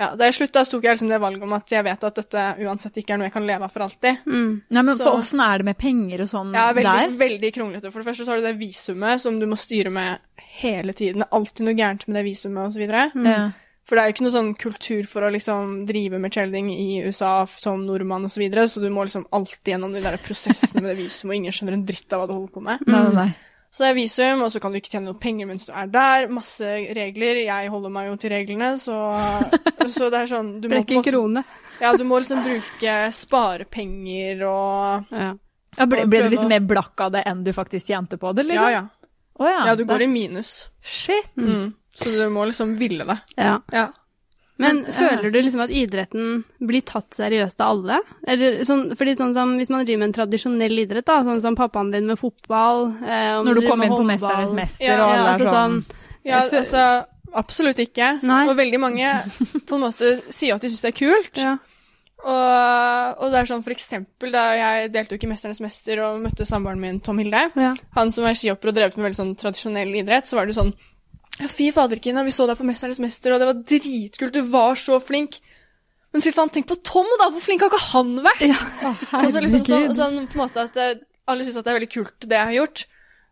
ja, Da jeg slutta, tok jeg liksom det valget om at jeg vet at dette uansett ikke er noe jeg kan leve av for alltid. Mm. Nei, men Så- for åssen er det med penger og sånn Ja, veldig, der? veldig kronglete. For det første så har du det visumet som du må styre med hele tiden. Det er alltid noe gærent med det visumet osv. Ja. For det er jo ikke noe sånn kultur for å liksom drive med cheerleading i USA som nordmann osv., så, videre, så du må liksom alltid gjennom de der prosessene med det visumet, og ingen skjønner en dritt av hva du holder på med. Nei, nei, nei. Så det er visum, og så kan du ikke tjene noe penger mens du er der. Masse regler. Jeg holder meg jo til reglene, så, så det er sånn du må, Brekke en krone. ja, du må liksom bruke sparepenger og Ja. Ja, ble, ble du liksom mer blakk av det enn du faktisk tjente på det, liksom? Ja, ja. Å, ja. Ja, du går i minus. Shit. Mm. Så du må liksom ville det. ja. Ja. Men, Men, føler du liksom at idretten blir tatt seriøst av alle? Eller sånn, fordi sånn som hvis man driver med en tradisjonell idrett, da, sånn som pappaen din med fotball eh, Når du kommer kom inn på håndball. Mesternes mester, Ja, og Ja, alle altså er sånn sånn Ja, altså Absolutt ikke. Nei. Og veldig mange på en måte sier at de syns det er kult. ja. Og, og det er sånn for eksempel da jeg deltok i Mesternes mester og møtte samboeren min Tom Hilde, ja. han som er skihopper og drevet med veldig sånn tradisjonell idrett, så var det sånn Ja, fy faderkina, vi så deg på Mesternes mester, og det var dritkult, du var så flink. Men fy faen, tenk på Tom, da! Hvor flink har ikke han vært? Og så liksom sånn, sånn på en måte at eh, alle syns at det er veldig kult, det jeg har gjort.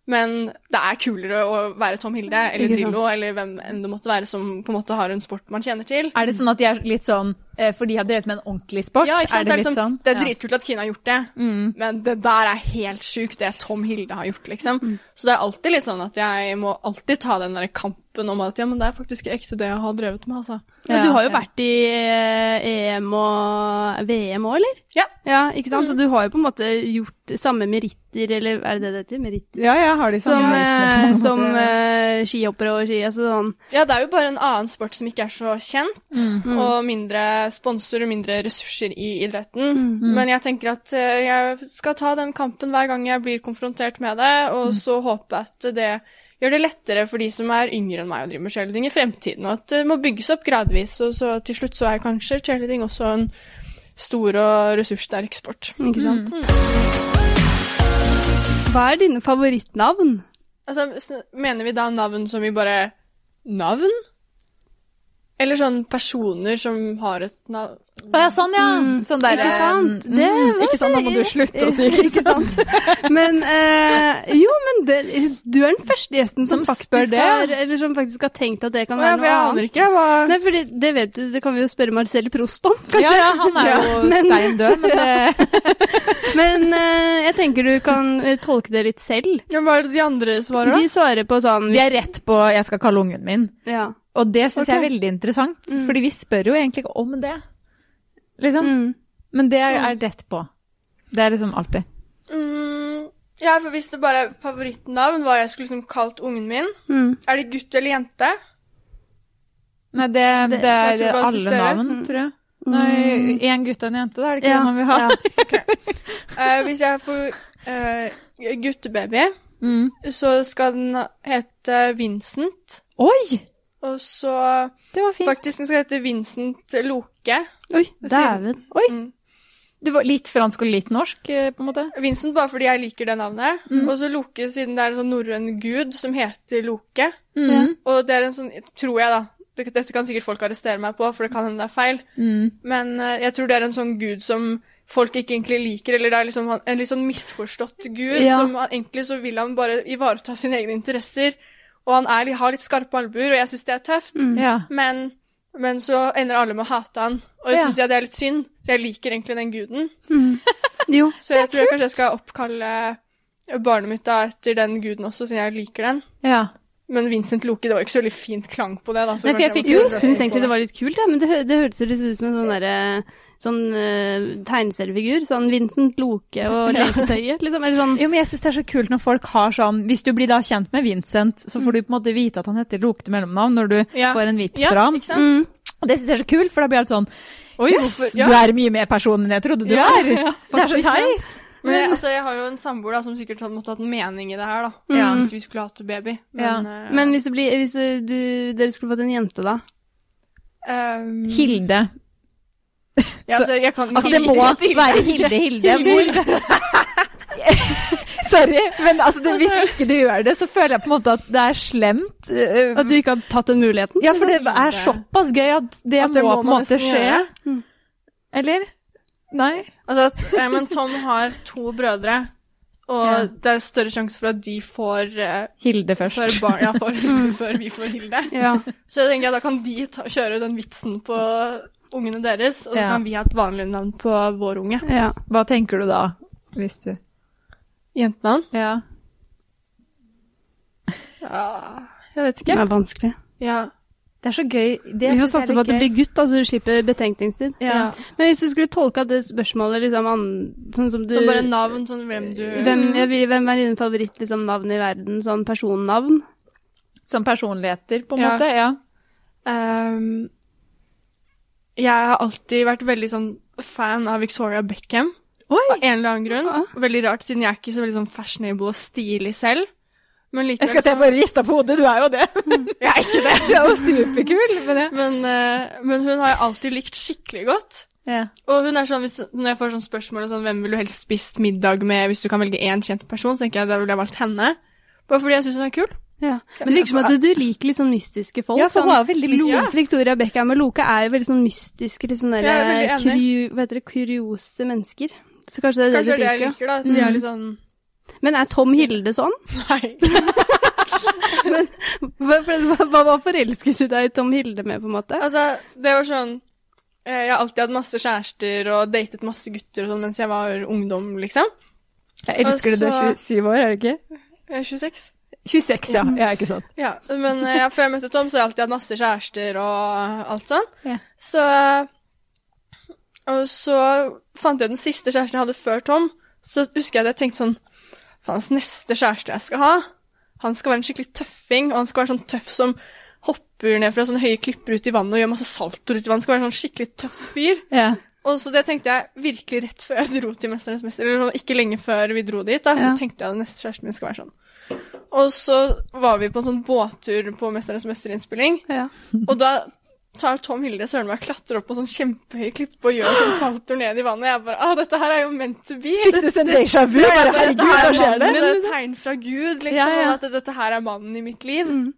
Men det er kulere å være Tom Hilde eller. Drillo eller hvem enn det måtte være som på en måte har en sport man kjenner til. Er det sånn at de er litt sånn eh, For de har drevet med en ordentlig sport? Ja, ikke sant? Er det det, er liksom, sånn? det er dritkult at Kine har gjort det, Mm. men det der er helt sjukt, det Tom Hilde har gjort, liksom. Så det er alltid litt sånn at jeg må alltid ta den der kampen om at ja, men det er faktisk ekte det jeg har drevet med, altså. Ja, du har jo vært i eh, EM og VM òg, eller? Ja. Ja, ikke sant? Og du har jo på en måte gjort samme meritter, eller er det det det heter? Meritter? Ja, jeg har de samme eh, en som eh, skihoppere og ski, altså sånn. Ja, det er jo bare en annen sport som ikke er så kjent, Mm. og mindre sponsor og mindre ressurser i idretten. Mm. Men jeg tenker at eh, jeg skal ta den kampen hver gang jeg blir konfrontert med det, og så håpe at det gjør det lettere for de som er yngre enn meg å drive med cheerleading i fremtiden, og at det må bygges opp gradvis, og så til slutt så er kanskje cheerleading også en stor og ressurssterk sport. Ikke sant? Mm. Hva er dine favorittnavn? Altså, mener vi da navn som i bare navn? Eller sånn personer som har et navn? Å ja, sånn, ja. Mm, Sånn der, ikke sant? mm, Det mm, ikke sant, da må du slutte å si Ikke sant? Men eh, jo, det, du er den første gjesten som, Som faktisk det. har Eller som faktisk har tenkt at det kan være noe annet. ikke hva Nei, fordi det vet du, det kan vi jo spørre Marcel Prost om, kanskje. Ja, ja, han er jo men- stein død, men det Men uh, jeg tenker du kan eh, tolke det litt selv. Ja, Hva er det de andre svarer, da? De svarer på sånn De er rett på 'jeg skal kalle ungen min'. Ja. Og det syns jeg er veldig interessant, Mm. fordi vi spør jo egentlig ikke om det. Liksom. Mm. Men det er, er rett på. Det er liksom alltid. Mm, ja, for hvis det bare er favorittnavn, hva jeg skulle liksom kalt ungen min Mm. Er det gutt eller jente? Nei, det, det, Det- er det alle navn, Mm. tror jeg. Nei, én gutt og en jente, da er det ikke Ja, det man vil ha? ja. Eh, hvis jeg får uh, guttebaby, Mm. så skal den hete Vincent. Oi! Og så Det var fint. faktisk den skal hete Vincent Loke. Oi, dæven. Oi. Mm. Det var litt fransk og litt norsk, eh, på en måte. Vincent bare fordi jeg liker det navnet. Mm. Og så Loke siden det er en sånn norrøn gud som heter Loke. Mm. Og det er en sånn, tror jeg da, dette kan sikkert folk arrestere meg på, for det kan hende det er feil, Mm. men eh, jeg tror det er en sånn gud som folk ikke egentlig liker, eller det er liksom en litt sånn misforstått gud, Ja. som egentlig så vil han bare ivareta sine egne interesser, og han er, har litt skarpe albuer, og jeg synes det er tøft, Mm. Ja. men, men så ender alle med å hate han, og jeg Ja. synes jeg det er litt synd, for jeg liker egentlig den guden. Mm. Jo. Så jeg tror jeg kanskje jeg skal oppkalle barnet mitt da etter den guden også, siden jeg liker den. ja. Men Vincent Loke, det var ikke så veldig fint klang på det. da. Så Nei, for jeg jeg fikk Jo, syns egentlig det var litt kult, ja, men det, det hørtes litt ut som en sånn derre Sånn uh, tegneseriefigur. Sånn Vincent Loke og leketøyet, liksom. Eller sånn Jo, men jeg syns det er så kult når folk har sånn Hvis du blir da kjent med Vincent, så får du på en måte vite at han heter Loke til mellomnavn når du Ja. får en vips Ja, fra ham. mm. Og det syns jeg er så kult, for da blir alt sånn Oi, yes, ja. du er mye mer person enn jeg trodde du Ja, var. ja, det er så teit. Men jeg, altså, jeg har jo en samboer da, som sikkert hadde måttet hatt en mening i det her, da. Ja. Hvis vi skulle hatt baby. Men, eh, Men hvis, det blir, hvis du, dere skulle fått en jente, da? Um, Hilde. Ja, altså, jeg kan, Altså, det må Hilde. være Hilde Hilde. Hvor Sorry, men altså, det, hvis ikke du gjør det, så føler jeg på en måte at det er slemt. Uh, At du ikke har tatt den muligheten? Ja, for det er såpass gøy at det, At det må, må på en måte skje. gjøre. Mm. Eller? Nei? Altså, at, eh, men Tom har to brødre, og Ja. det er større sjanse for at de får, eh, Hilde først. får barn ja, får, før vi får Hilde. Ja. Så jeg tenker at da kan de ta, kjøre den vitsen på ungene deres, og så Ja. kan vi ha et vanlig navn på vår unge. ja. Hva tenker du da, hvis du Jentenavn? Ja. Ja, jeg vet Det er vanskelig. Ja. Det er så gøy. Det Vi får satse på at det blir gutt, da, så du slipper betenkningstid. Ja. Men hvis du skulle tolka det spørsmålet liksom an, sånn som du Som bare navn, sånn hvem du hvem, vil, hvem er din favoritt liksom, navn i verden? Sånn personnavn? Som personligheter, på en Ja. måte. Ja. Ehm, Jeg har alltid vært veldig sånn fan av Victoria Beckham. Av en eller annen grunn. Ja. Veldig rart, siden jeg er ikke så veldig sånn fashionable og stilig selv. Men likevel Jeg skal til å bare riste på hodet, du er jo det. Jeg er ikke det. Du er jo superkul. Men det. Men, uh, men hun har jeg alltid likt skikkelig godt. Ja. Og hun er sånn, hvis, når jeg får sånn spørsmål sånn, hvem vil du helst spist middag med hvis du kan velge én kjent person, så tenker jeg da ville jeg valgt henne. Bare fordi jeg syns hun er kul. Ja. Men det virker som at du, du liker litt sånn mystiske folk. Ja, så hun sånn, er veldig mystisk. Victoria Beckham og Loke er jo veldig sånn mystiske, litt sånn er derre kurio, hva heter det, kuriose mennesker. Så kanskje det er det Kanskje det er du det jeg liker, da. da. At de er litt sånn Men er Tom Hilde sånn? Nei. Hva, hva, var forelsket du deg i Tom Hilde med, på en måte? Altså, det var sånn eh, Jeg har alltid hatt masse kjærester og datet masse gutter og sånn mens jeg var ungdom, liksom. Jeg elsker det, du er 27 år, er du ikke? Jeg er 26. 26, ja. ja ikke sant. Ja, men ja, før jeg møtte Tom, så har jeg alltid hatt masse kjærester og alt sånn. Ja. Så Og så fant jeg den siste kjæresten jeg hadde før Tom, så husker jeg at jeg tenkte sånn Faen, hans neste kjæreste jeg skal ha, han skal være en skikkelig tøffing, og han skal være sånn tøff som hopper ned fra sånne høye klipper ut i vannet og gjør masse saltoer ut i vannet. Han skal være en sånn skikkelig tøff fyr. Ja. Og så det tenkte jeg virkelig rett før jeg dro til Mesternes mester, eller sånn, ikke lenge før vi dro dit, da, så tenkte jeg at neste kjæresten min skal være sånn. Og så var vi på en sånn båttur på Mesternes mester-innspilling, Ja. og da tar Tom Hilde søren meg klatrer opp på sånn kjempehøy klippe og gjør sånn saltoer ned i vannet, jeg bare ah, dette her er jo meant to be. Fikk du sånn déjà vu? Ja, Bare, herregud, hva er skjer det? Det er et tegn fra Gud, liksom, Ja, ja. at dette her er mannen i mitt liv. Mm.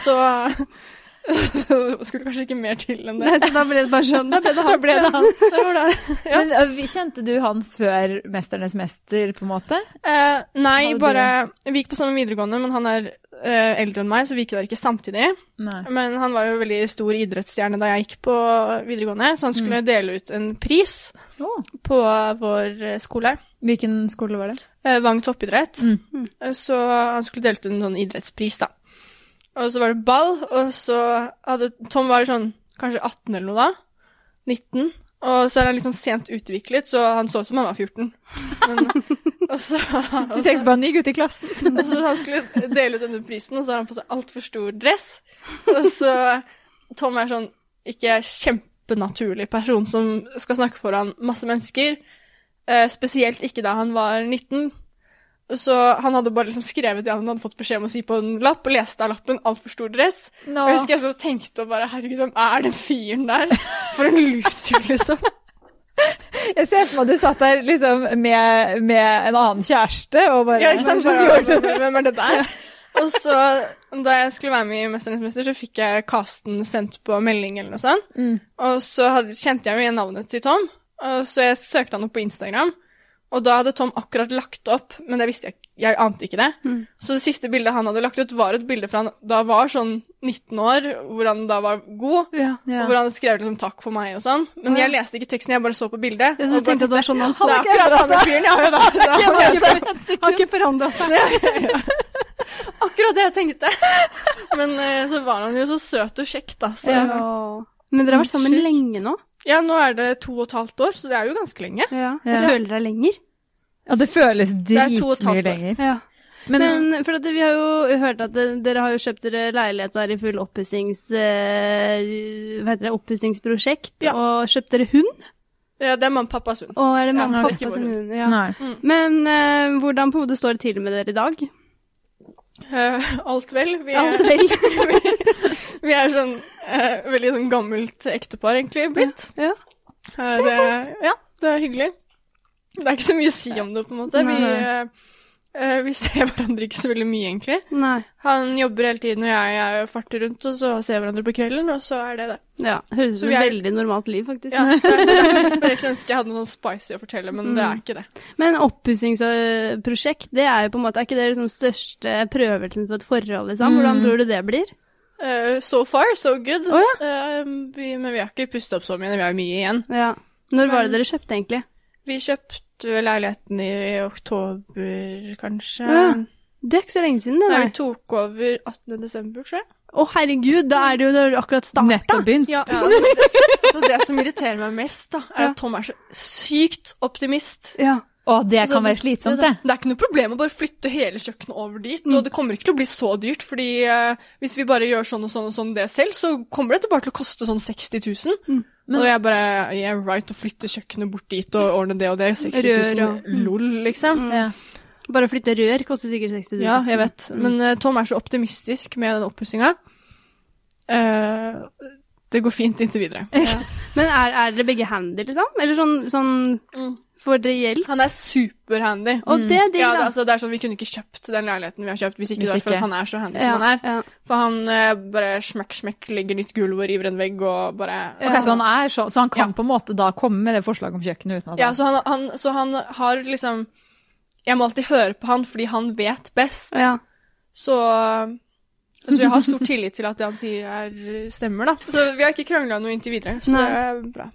Så skulle kanskje ikke mer til enn det. Nei, så da ble det bare sånn. Da ble det han. ble det han. Det var det. Ja. Men Kjente du han før 'Mesternes mester', på en måte? Eh, nei, Hadde du Vi gikk på samme videregående, men han er eh, eldre enn meg, så vi gikk der ikke samtidig. Nei. Men han var jo veldig stor idrettsstjerne da jeg gikk på videregående, så han skulle dele ut en pris på vår eh, skole. Hvilken skole var det? Eh, Vang toppidrett. Mm. Eh, Så han skulle dele ut en sånn idrettspris, da. Og så var det ball, og så hadde Tom var sånn kanskje 18 eller noe da. 19. Og så er han litt sånn sent utviklet, så han så ut som han var 14. Men, og så, Du tenkte bare ny gutt i klassen. og så han skulle dele ut denne prisen, og så har han på seg altfor stor dress. Og så Tom er sånn ikke kjempenaturlig person som skal snakke foran masse mennesker. Eh, spesielt ikke da han var 19. Så han hadde bare liksom skrevet det han hadde fått beskjed om å si på en lapp, og leste av lappen altfor stor dress. No. Og jeg husker jeg så tenkte og bare Herregud, hvem er den fyren der? For en loser, liksom. Jeg ser for meg at du satt der liksom med, med en annen kjæreste og bare Ja, ikke sant? Bare, hvem er det der? Og så, da jeg skulle være med i 'Mesternes mester', så fikk jeg casten sendt på melding eller noe sånt. Mm. Og så hadde, kjente jeg jo igjen navnet til Tom, og så jeg søkte han opp på Instagram. Og da hadde Tom akkurat lagt opp, men det visste jeg jeg ante ikke det. Mm. Så det siste bildet han hadde lagt ut, var et bilde fra han da var sånn 19 år, hvor han da var god. Ja. Ja. Og hvor han skrev liksom 'takk for meg' og sånn. Men jeg leste ikke teksten, jeg bare så på bildet. Ja, så og tenkte at det var sånn han så det er akkurat samme fyren, ja. ja, da. Han har ikke- forandra seg. Akkurat det jeg tenkte. Men eh, så var han jo så søt og kjekk, da. Så ja. Ja. Men dere har vært sammen lenge nå? Nå er det to og et halvt år, så det er jo ganske lenge. Ja. Ja. Jeg føler deg lenger. Ja, det føles dritmye lenger. Ja. Men, Men for at vi har jo hørt at dere har jo kjøpt dere leilighet og er i full oppussings... Uh, hva heter det? Oppussingsprosjekt. Ja. Og kjøpt dere hund? Ja, det er mamma og pappas hund. Å, er det Ja, mamma og ikke pappa vår sin hund? Ja. nei. Men uh, hvordan på hodet står det til med dere i dag? Eh, alt vel. Vi er, Alt vel? vi er sånn uh, veldig sånn gammelt ektepar, egentlig, blitt. Ja. Uh, det, ja, det er hyggelig. Det er ikke så mye å si om det, på en måte. Vi, Eh, vi ser hverandre ikke så veldig mye, egentlig. Nei. Han jobber hele tiden, og jeg, jeg farter rundt, og så ser vi hverandre på kvelden, og så er det det. Ja, høres ut som et er- veldig normalt liv, faktisk. Ja, det er sånn, jeg skulle ønske jeg hadde noe spicy å fortelle, men det er ikke det. Men oppussingsprosjekt, det er jo på en måte Er ikke det liksom største prøvelsen på et forhold, liksom? Hvordan Mm. tror du det blir? Uh, so far, so good. Oh, ja. uh, vi, men vi har ikke pustet opp så mye, vi har mye igjen. Ja. Når var det dere kjøpte, egentlig? Vi kjøpte leiligheten i oktober, kanskje. Ja. Det er ikke så lenge siden, det. Nei, vi tok over 18. desember, tror jeg. Å, herregud, da er det jo du akkurat starta. Nettopp begynt. Ja, det, så det som irriterer meg mest, da, er Ja. at Tom er så sykt optimist. Ja. Å, det Så kan være slitsomt, det, det. det er ikke noe problem å bare flytte hele kjøkkenet over dit, og det kommer ikke til å bli så dyrt, fordi uh, hvis vi bare gjør sånn og sånn og sånn det selv, så kommer det bare til å koste sånn 60 000. og jeg bare, yeah, right, å flytte kjøkkenet bort dit og ordne det og det, 60 000, Rør ja. lol, liksom. Ja. Bare å flytte rør koster sikkert 60 000. Ja, jeg vet. Men uh, Tom er så optimistisk med den oppussinga. Uh, det går fint inntil videre. Men er, er dere begge handy, liksom? Eller sånn, sånn Mm. Får dere hjelp? Han er superhandy. Og det er digg, Ja, det, da. altså, det er sånn, Vi kunne ikke kjøpt den leiligheten vi har kjøpt hvis ikke Hvis det var for ikke. at han er så handy ja, som han er. ja. For han eh, bare smekk, smekk, legger nytt gulv og river en vegg og bare Ok, så, han er så, så han kan Ja. på en måte da komme med det forslaget om kjøkkenet uten at Ja, så han, han, så han har liksom Jeg må alltid høre på han fordi han vet best. ja. Så, så jeg har stor tillit til at det han sier, er, stemmer, da. Så vi har ikke krangla noe inntil videre, så Nei. det er bra.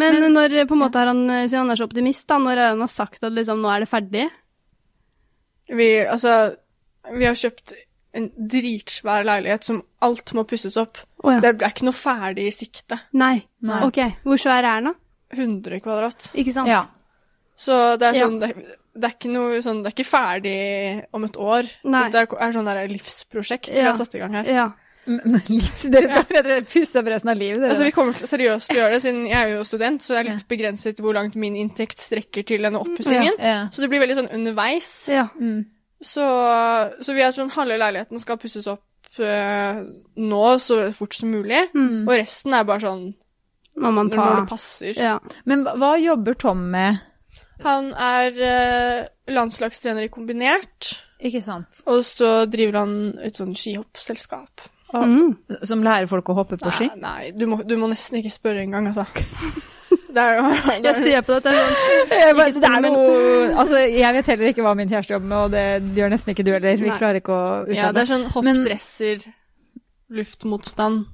Men, når på en måte har han, siden han er så optimist, da, når er han har sagt at liksom, nå er det ferdig? Vi, altså, vi har kjøpt en dritsvær leilighet som alt må pusses opp. Oh, ja. Det er ikke noe ferdig i sikte. Nei. Nei. Ok, hvor svær er den da? 100 kvadrat. Ikke sant? Ja. Så det er Ja. sånn, det, det er ikke noe sånn, det er ikke ferdig om et år. Nei. Dette er, er sånn der livsprosjekt vi har satt i gang her. Ja. Livs, dere skal ja. pusse opp resten av livet. Altså, vi kommer seriøst til å gjøre det, siden jeg er jo student, så det er litt begrenset hvor langt min inntekt strekker til denne oppussingen. ja. Så det blir veldig sånn underveis. ja. Mm. Så, så vi er sånn, halve leiligheten skal pusses opp uh, nå så fort som mulig, Mm. og resten er bare sånn Må man ta når det passer. ja. Men hva jobber Tom med? Han er uh, landslagstrener i kombinert, Ikke sant? og så driver han et sånn skihoppselskap. Mm. Som lærer folk å hoppe på ski? Nei, nei du, må, du må nesten ikke spørre engang, altså. Det er jo Jeg ser på dette sånn Jeg, bare, det er noe, altså, jeg vet heller ikke hva min kjæreste jobber med, og det gjør nesten ikke du heller. Vi Nei. klarer ikke å Ja, det er sånn hoppdresser, luftmotstand.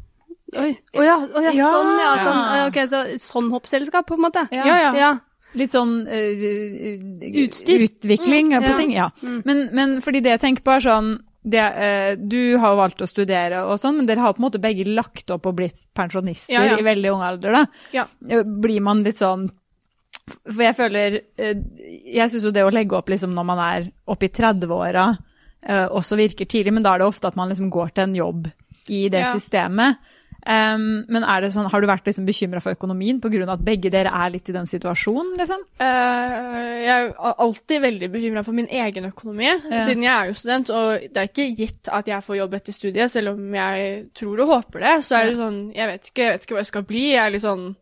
Oi. Å ja, oh, ja, Ja. sånn, ja. At ok, så sånn hoppselskap, på en måte. Ja. Ja, ja. Litt sånn uh, Utstyr. utvikling på ja. ting. Ja. Mm. Men, men fordi det jeg tenker på, er sånn det, eh, Du har valgt å studere og sånn, men dere har på en måte begge lagt opp og blitt pensjonister Ja, ja. i veldig ung alder, da. Ja. Eh, Blir man litt sånn For jeg føler eh, Jeg syns jo det å legge opp liksom når man er oppe i 30-åra, eh, også virker tidlig, men da er det ofte at man liksom går til en jobb i det systemet. Um, men er det sånn, har du vært liksom bekymra for økonomien pga. at begge dere er litt i den situasjonen? liksom? Uh, jeg er alltid veldig bekymra for min egen økonomi, Ja. siden jeg er jo student. Og det er ikke gitt at jeg får jobb etter studiet, selv om jeg tror og håper det. Så er det sånn, jeg vet ikke, jeg vet ikke hva jeg skal bli. Jeg er litt sånn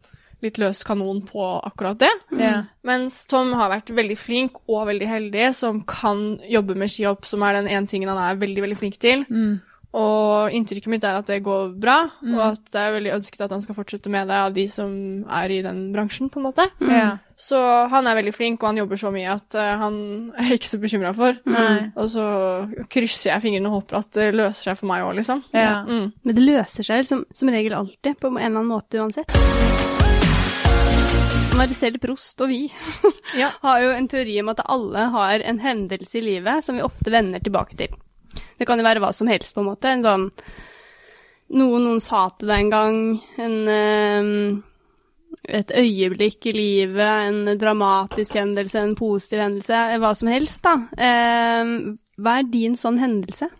litt løs kanon på akkurat det. Yeah. Mens Tom har vært veldig flink og veldig heldig, som kan jobbe med skihopp, som er den ene tingen han er veldig, veldig flink til. Mm. Og inntrykket mitt er at det går bra, og at det er veldig ønsket at han skal fortsette med det av de som er i den bransjen, på en måte. Ja. Så han er veldig flink, og han jobber så mye at eh, han er ikke så bekymra for. Nei. Og så krysser jeg fingrene og håper at det løser seg for meg òg, liksom. Ja. Mm. Men det løser seg som, som regel alltid, på en eller annen måte uansett. Marcel Prost og vi Ja. har jo en teori om at alle har en hendelse i livet som vi ofte vender tilbake til. Det kan jo være hva som helst, på en måte. En sånn Noe noen sa til deg en gang, en eh, et øyeblikk i livet, en dramatisk hendelse, en positiv hendelse, hva som helst, da. Eh, hva er din sånn hendelse?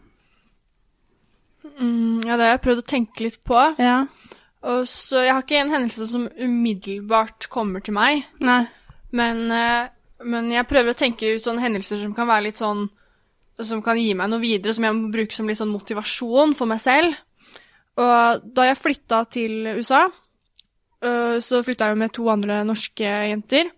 Mm, ja, det har jeg prøvd å tenke litt på. Ja. Og så Jeg har ikke en hendelse som umiddelbart kommer til meg, Nei. men, eh, men jeg prøver å tenke ut sånne hendelser som kan være litt sånn Som kan gi meg noe videre, som jeg må bruke som litt sånn motivasjon for meg selv. Og da jeg flytta til USA, øh, så flytta jeg jo med to andre norske jenter.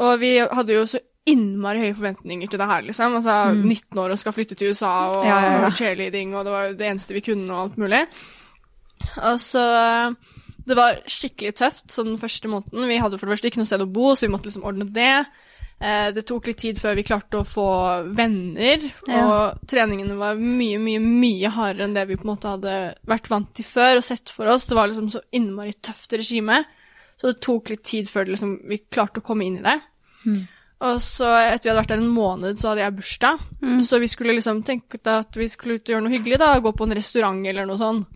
Og vi hadde jo så innmari høye forventninger til det her, liksom. Altså 19 år og skal flytte til USA, og Ja, ja, ja. cheerleading, og det var jo det eneste vi kunne, og alt mulig. Og så Det var skikkelig tøft sånn den første måneden. Vi hadde for det første ikke noe sted å bo, så vi måtte liksom ordne det. Eh, Det tok litt tid før vi klarte å få venner, Ja. og treningene var mye, mye, mye hardere enn det vi på en måte hadde vært vant til før og sett for oss. Det var liksom så innmari tøft regime, så det tok litt tid før liksom, vi klarte å komme inn i det. Og så etter vi hadde vært der en måned, så hadde jeg bursdag. Så vi skulle liksom tenke at vi skulle ut og gjøre noe hyggelig, da, gå på en restaurant eller noe sånt.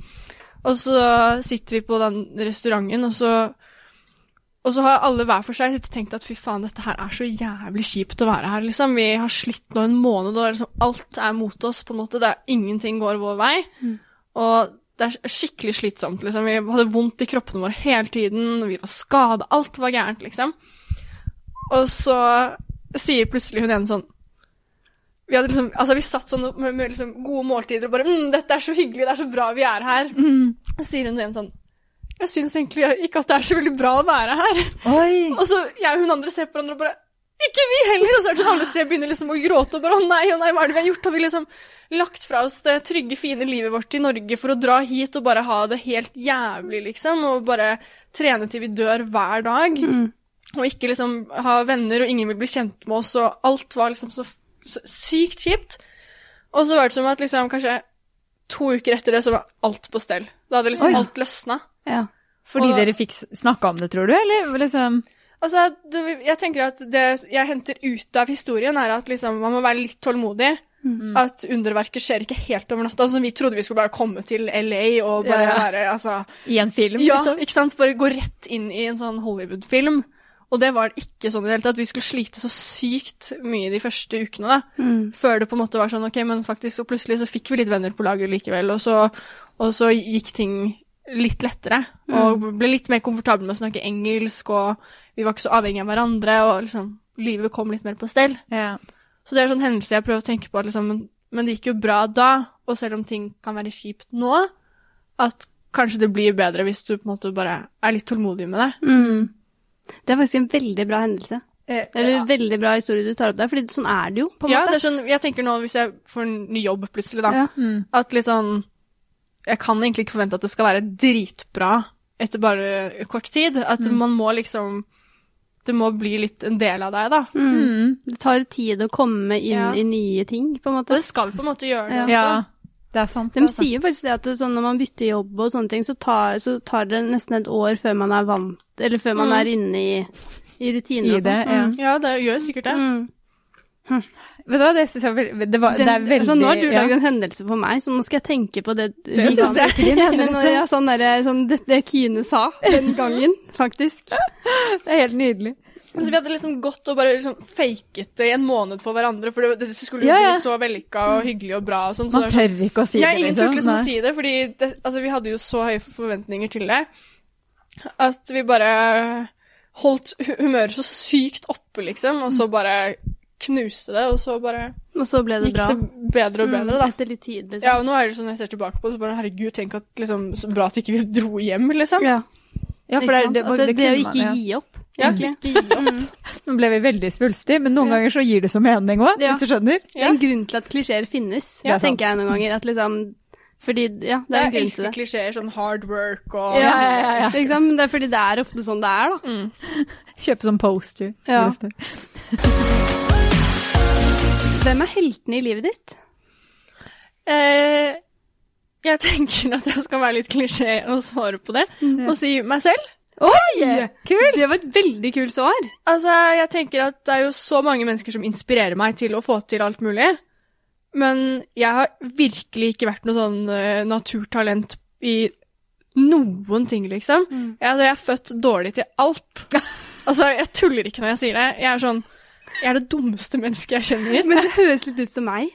Og så sitter vi på den restauranten, og så og så har alle hver for seg tenkt at fy faen, dette her er så jævlig kjipt å være her, liksom. Vi har slitt nå en måned, og liksom alt er mot oss, på en måte. Det er ingenting går vår vei. Og det er skikkelig slitsomt, liksom. Vi hadde vondt i kroppene våre hele tiden, vi var skada, alt var gærent, liksom. Og så sier plutselig hun ene sånn vi hadde liksom, altså vi satt sånn med, med liksom gode måltider og bare mm, 'Dette er så hyggelig, det er så bra vi er her.' Så sier hun igjen sånn 'Jeg syns egentlig ikke at det er så veldig bra å være her'. Oi! Og så jeg og hun andre ser på hverandre og bare 'Ikke vi heller!' Og så er det sånn alle tre begynner liksom å gråte og bare 'Å nei, å nei, hva er det vi har gjort?' Har vi liksom lagt fra oss det trygge, fine livet vårt i Norge for å dra hit og bare ha det helt jævlig, liksom, og bare trene til vi dør hver dag? Og ikke liksom ha venner, og ingen vil bli kjent med oss, og alt var liksom så, så sykt kjipt. Og så var det som at liksom kanskje to uker etter det så var alt på stell. Da hadde liksom Oi. alt løsna. Ja. Fordi Og- dere fikk snakka om det, tror du? Eller liksom Altså, det, jeg tenker at det jeg henter ut av historien, er at liksom, man må være litt tålmodig. At underverket skjer ikke helt over natta. Altså, vi trodde vi skulle bare komme til LA og bare ja. være altså, I en film? Ja, liksom? ikke sant? Bare gå rett inn i en sånn Hollywood-film. Og det var ikke sånn i det hele tatt. Vi skulle slite så sykt mye de første ukene, da. Mm. Før det på en måte var sånn, ok, men faktisk, og plutselig så fikk vi litt venner på laget likevel, og så, og så gikk ting litt lettere, og ble litt mer komfortabel med å snakke engelsk, og vi var ikke så avhengige av hverandre, og liksom, livet kom litt mer på stell. Yeah. Så det er sånn hendelse jeg prøver å tenke på, liksom, men, men det gikk jo bra da, og selv om ting kan være kjipt nå, at kanskje det blir bedre hvis du på en måte bare er litt tålmodig med det. Mm. Det er faktisk en veldig bra hendelse. Eh, Eller ja. veldig bra historie du tar opp der, fordi sånn er det jo, på en Ja, det måte. er sånn, jeg tenker nå, hvis jeg får en ny jobb plutselig da, Ja. Mm. at litt sånn, jeg kan egentlig ikke forvente at det skal være dritbra etter bare kort tid. At man må liksom, det må bli litt en del av deg da. Mm. Mm. Det tar tid å komme inn Ja. i nye ting, på en måte. Og det skal på en måte gjøre det Ja. også. ja. Det er sant. De altså. sier faktisk det at det, sånn, når man bytter jobb og sånne ting, så tar, så tar det nesten et år før man er vant, eller før man Mm. er inne i, i rutinene og det, sånn. ja. Mm. Ja, det gjør sikkert det. Mm. Vet du hva, det syns jeg var det, var, det er veldig altså, nå har du ja. en hendelse på meg, så nå skal jeg tenke på det. Det syns jeg. jeg. Din hendelse. Ja, sånn der, sånn, det, det Kine sa den gangen, faktisk. Det er helt nydelig. Altså, vi hadde liksom gått og bare liksom faket det i en måned for hverandre, for det, det skulle jo Ja, ja. bli så vellykka og hyggelig og bra. Og sånt, så Man er sånn- tør ikke å si ja, det, ingen liksom. turte liksom å si det, fordi det, altså, vi hadde jo så høye forventninger til det at vi bare holdt humøret så sykt oppe, liksom, og så bare knuste det, og så bare Og så ble det gikk bra. det bedre og bedre, Mm, da. Etter litt tid, liksom. Ja, og nå er det sånn når jeg ser tilbake på det, så bare herregud, tenk at liksom, så bra at ikke vi dro hjem, liksom. Ja, Ja, for ikke det, er det, At det, det, å ikke man, ja. gi opp. Ja, egentlig. ikke gi opp. Nå ble vi veldig svulstige, men noen ganger så gir det så mening òg, Ja. hvis du skjønner. Det er en grunn til at klisjeer finnes, Ja, tenker jeg noen ganger. At liksom Fordi, ja, det er en grunn til elsker klisjeer, sånn hard work og Ja, ja, ja, ja. Ikke sant? Men det er fordi det er ofte sånn det er, da. Mm. Kjøpe sånn poster. Ja. Hvem er heltene i livet ditt? Eh, jeg tenker at jeg skal være litt klisjé og svare på det, og si meg selv. Oi! Kult! Det var et veldig kult svar. Altså, jeg tenker at det er jo så mange mennesker som inspirerer meg til å få til alt mulig. Men jeg har virkelig ikke vært noe sånn uh, naturtalent i noen ting, liksom. Mm. Jeg, altså, jeg er født dårlig til alt. altså, jeg tuller ikke når jeg sier det. Jeg er sånn Jeg er det dummeste mennesket jeg kjenner. Men det høres litt ut som meg.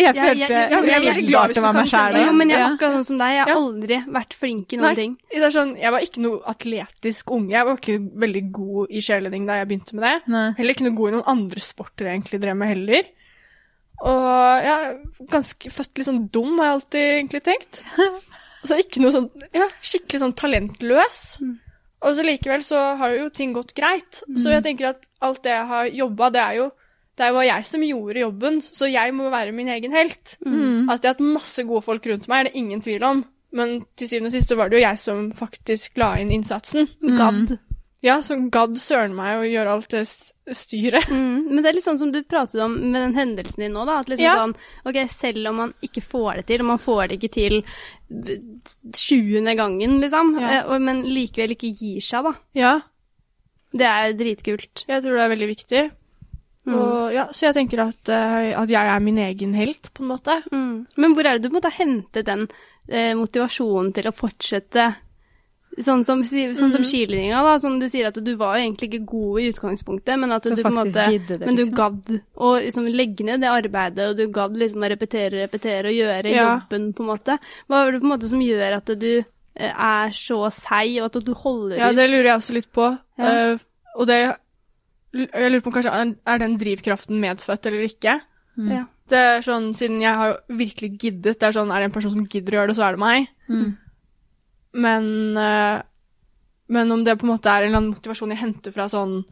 Jeg følte jeg- jeg- jeg, jeg- jeg glad til å være meg sjæl. Jo, men jeg er akkurat sånn som deg. Jeg har aldri vært flink i noen Nei. ting. Det er sånn, jeg var ikke noe atletisk unge. Jeg var ikke veldig god i cheerleading da jeg begynte med det. Nei. Heller ikke noe god i noen andre sporter jeg egentlig drev med heller. Og er ganske født litt sånn dum, har jeg alltid egentlig tenkt. Så ikke noe sånn, ja, skikkelig sånn talentløs. Og så likevel så har jo ting gått greit. Så jeg tenker at alt det jeg har jobba, det er jo det var jeg som gjorde jobben, så jeg må være min egen helt. Mm. At jeg har hatt masse gode folk rundt meg, er det ingen tvil om. Men til syvende og sist så var det jo jeg som faktisk la inn innsatsen. Gadd. Ja, så gadd søren meg å gjøre alt det styret. Mm. Men det er litt sånn som du pratet om med den hendelsen din nå, da. At liksom Ja. sånn, ok, selv om man ikke får det til, og man får det ikke til sjuende gangen, liksom, Ja. eh, men likevel ikke gir seg, da. Ja, Det er dritkult. jeg tror det er veldig viktig. Mm. Og, ja, så jeg tenker at, eh, at jeg er min egen helt, på en måte. Mm. Men hvor er det du på en måte har hentet den eh, motivasjonen til å fortsette Sånn som, sånn Mm. som skilinja, da. Som du sier at du var jo egentlig ikke god i utgangspunktet, men at Så du på en måte det, liksom. Men du liksom. gadd å liksom legge ned det arbeidet, og du gadd liksom å repetere repetere og gjøre Ja. jobben, på en måte. Hva er det på en måte som gjør at du eh, er så seig, og at du holder Ja, ut? det lurer jeg også litt på. Ja. Uh, og det Jeg lurer på om kanskje er den drivkraften medfødt eller ikke. Mm. Ja. Det er sånn, Siden jeg har virkelig giddet Det er sånn, er det en person som gidder å gjøre det, så er det meg. Mm. Men, eh, men om det på en måte er en eller annen motivasjon jeg henter fra sånn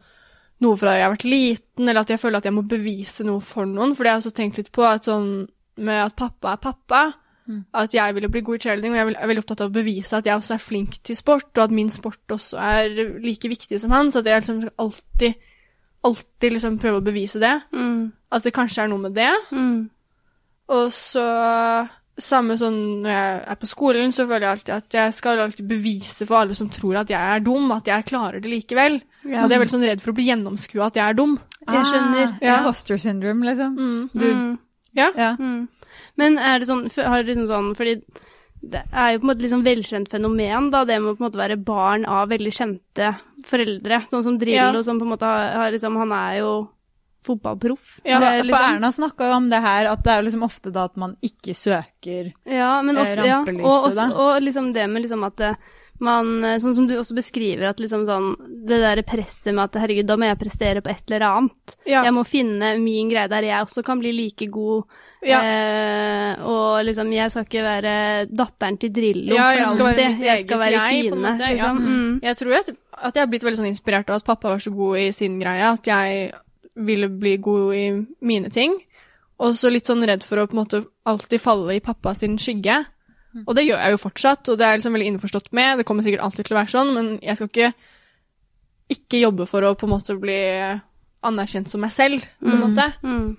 noe fra jeg har vært liten, eller at jeg føler at jeg må bevise noe for noen. For det har jeg også tenkt litt på, at sånn med at pappa er pappa, Mm. at jeg ville bli god i cheerleading, og jeg er veldig opptatt av å bevise at jeg også er flink til sport, og at min sport også er like viktig som han, så at jeg liksom alltid, alltid liksom prøve å bevise det. Mm. At det kanskje er noe med det. Mm. Og så samme sånn når jeg er på skolen, så føler jeg alltid at jeg skal alltid bevise for alle som tror at jeg er dum, at jeg klarer det likevel. Ja. Og det er veldig sånn redd for å bli gjennomskua at jeg er dum. Jeg skjønner. Ah, Ja. Hoster syndrome, liksom. Mm. Du, Mm. Ja. ja. Mm. Men er det sånn, har det liksom sånn, fordi det er jo på en måte liksom velkjent fenomen, da, det med å på en måte være barn av veldig kjente foreldre, sånn som Drillo, Ja. som på en måte har, har liksom, han er jo fotballproff. Ja, Det liksom... For Erna snakka jo om det her, at det er jo liksom ofte da at man ikke søker Ja, men eh, rampelyset. ja. Og, også, og liksom det med liksom at det, man, eh, sånn som du også beskriver, at liksom sånn, det der presset med at herregud, da må jeg prestere på et eller annet. Ja. Jeg må finne min greie der jeg også kan bli like god. Ja. Eh, og liksom, jeg skal ikke være datteren til Drillo. Ja, jeg for skal være jeg skal være jeg, Kine. måte, ja. Liksom. Mm. Jeg tror at, at jeg har blitt veldig sånn inspirert av at pappa var så god i sin greie, at jeg ville bli god i mine ting. Og så litt sånn redd for å på en måte alltid falle i pappa sin skygge. Og det gjør jeg jo fortsatt, og det er jeg liksom veldig innforstått med. Det kommer sikkert alltid til å være sånn, men jeg skal ikke ikke jobbe for å på en måte bli anerkjent som meg selv, på en måte. Mm.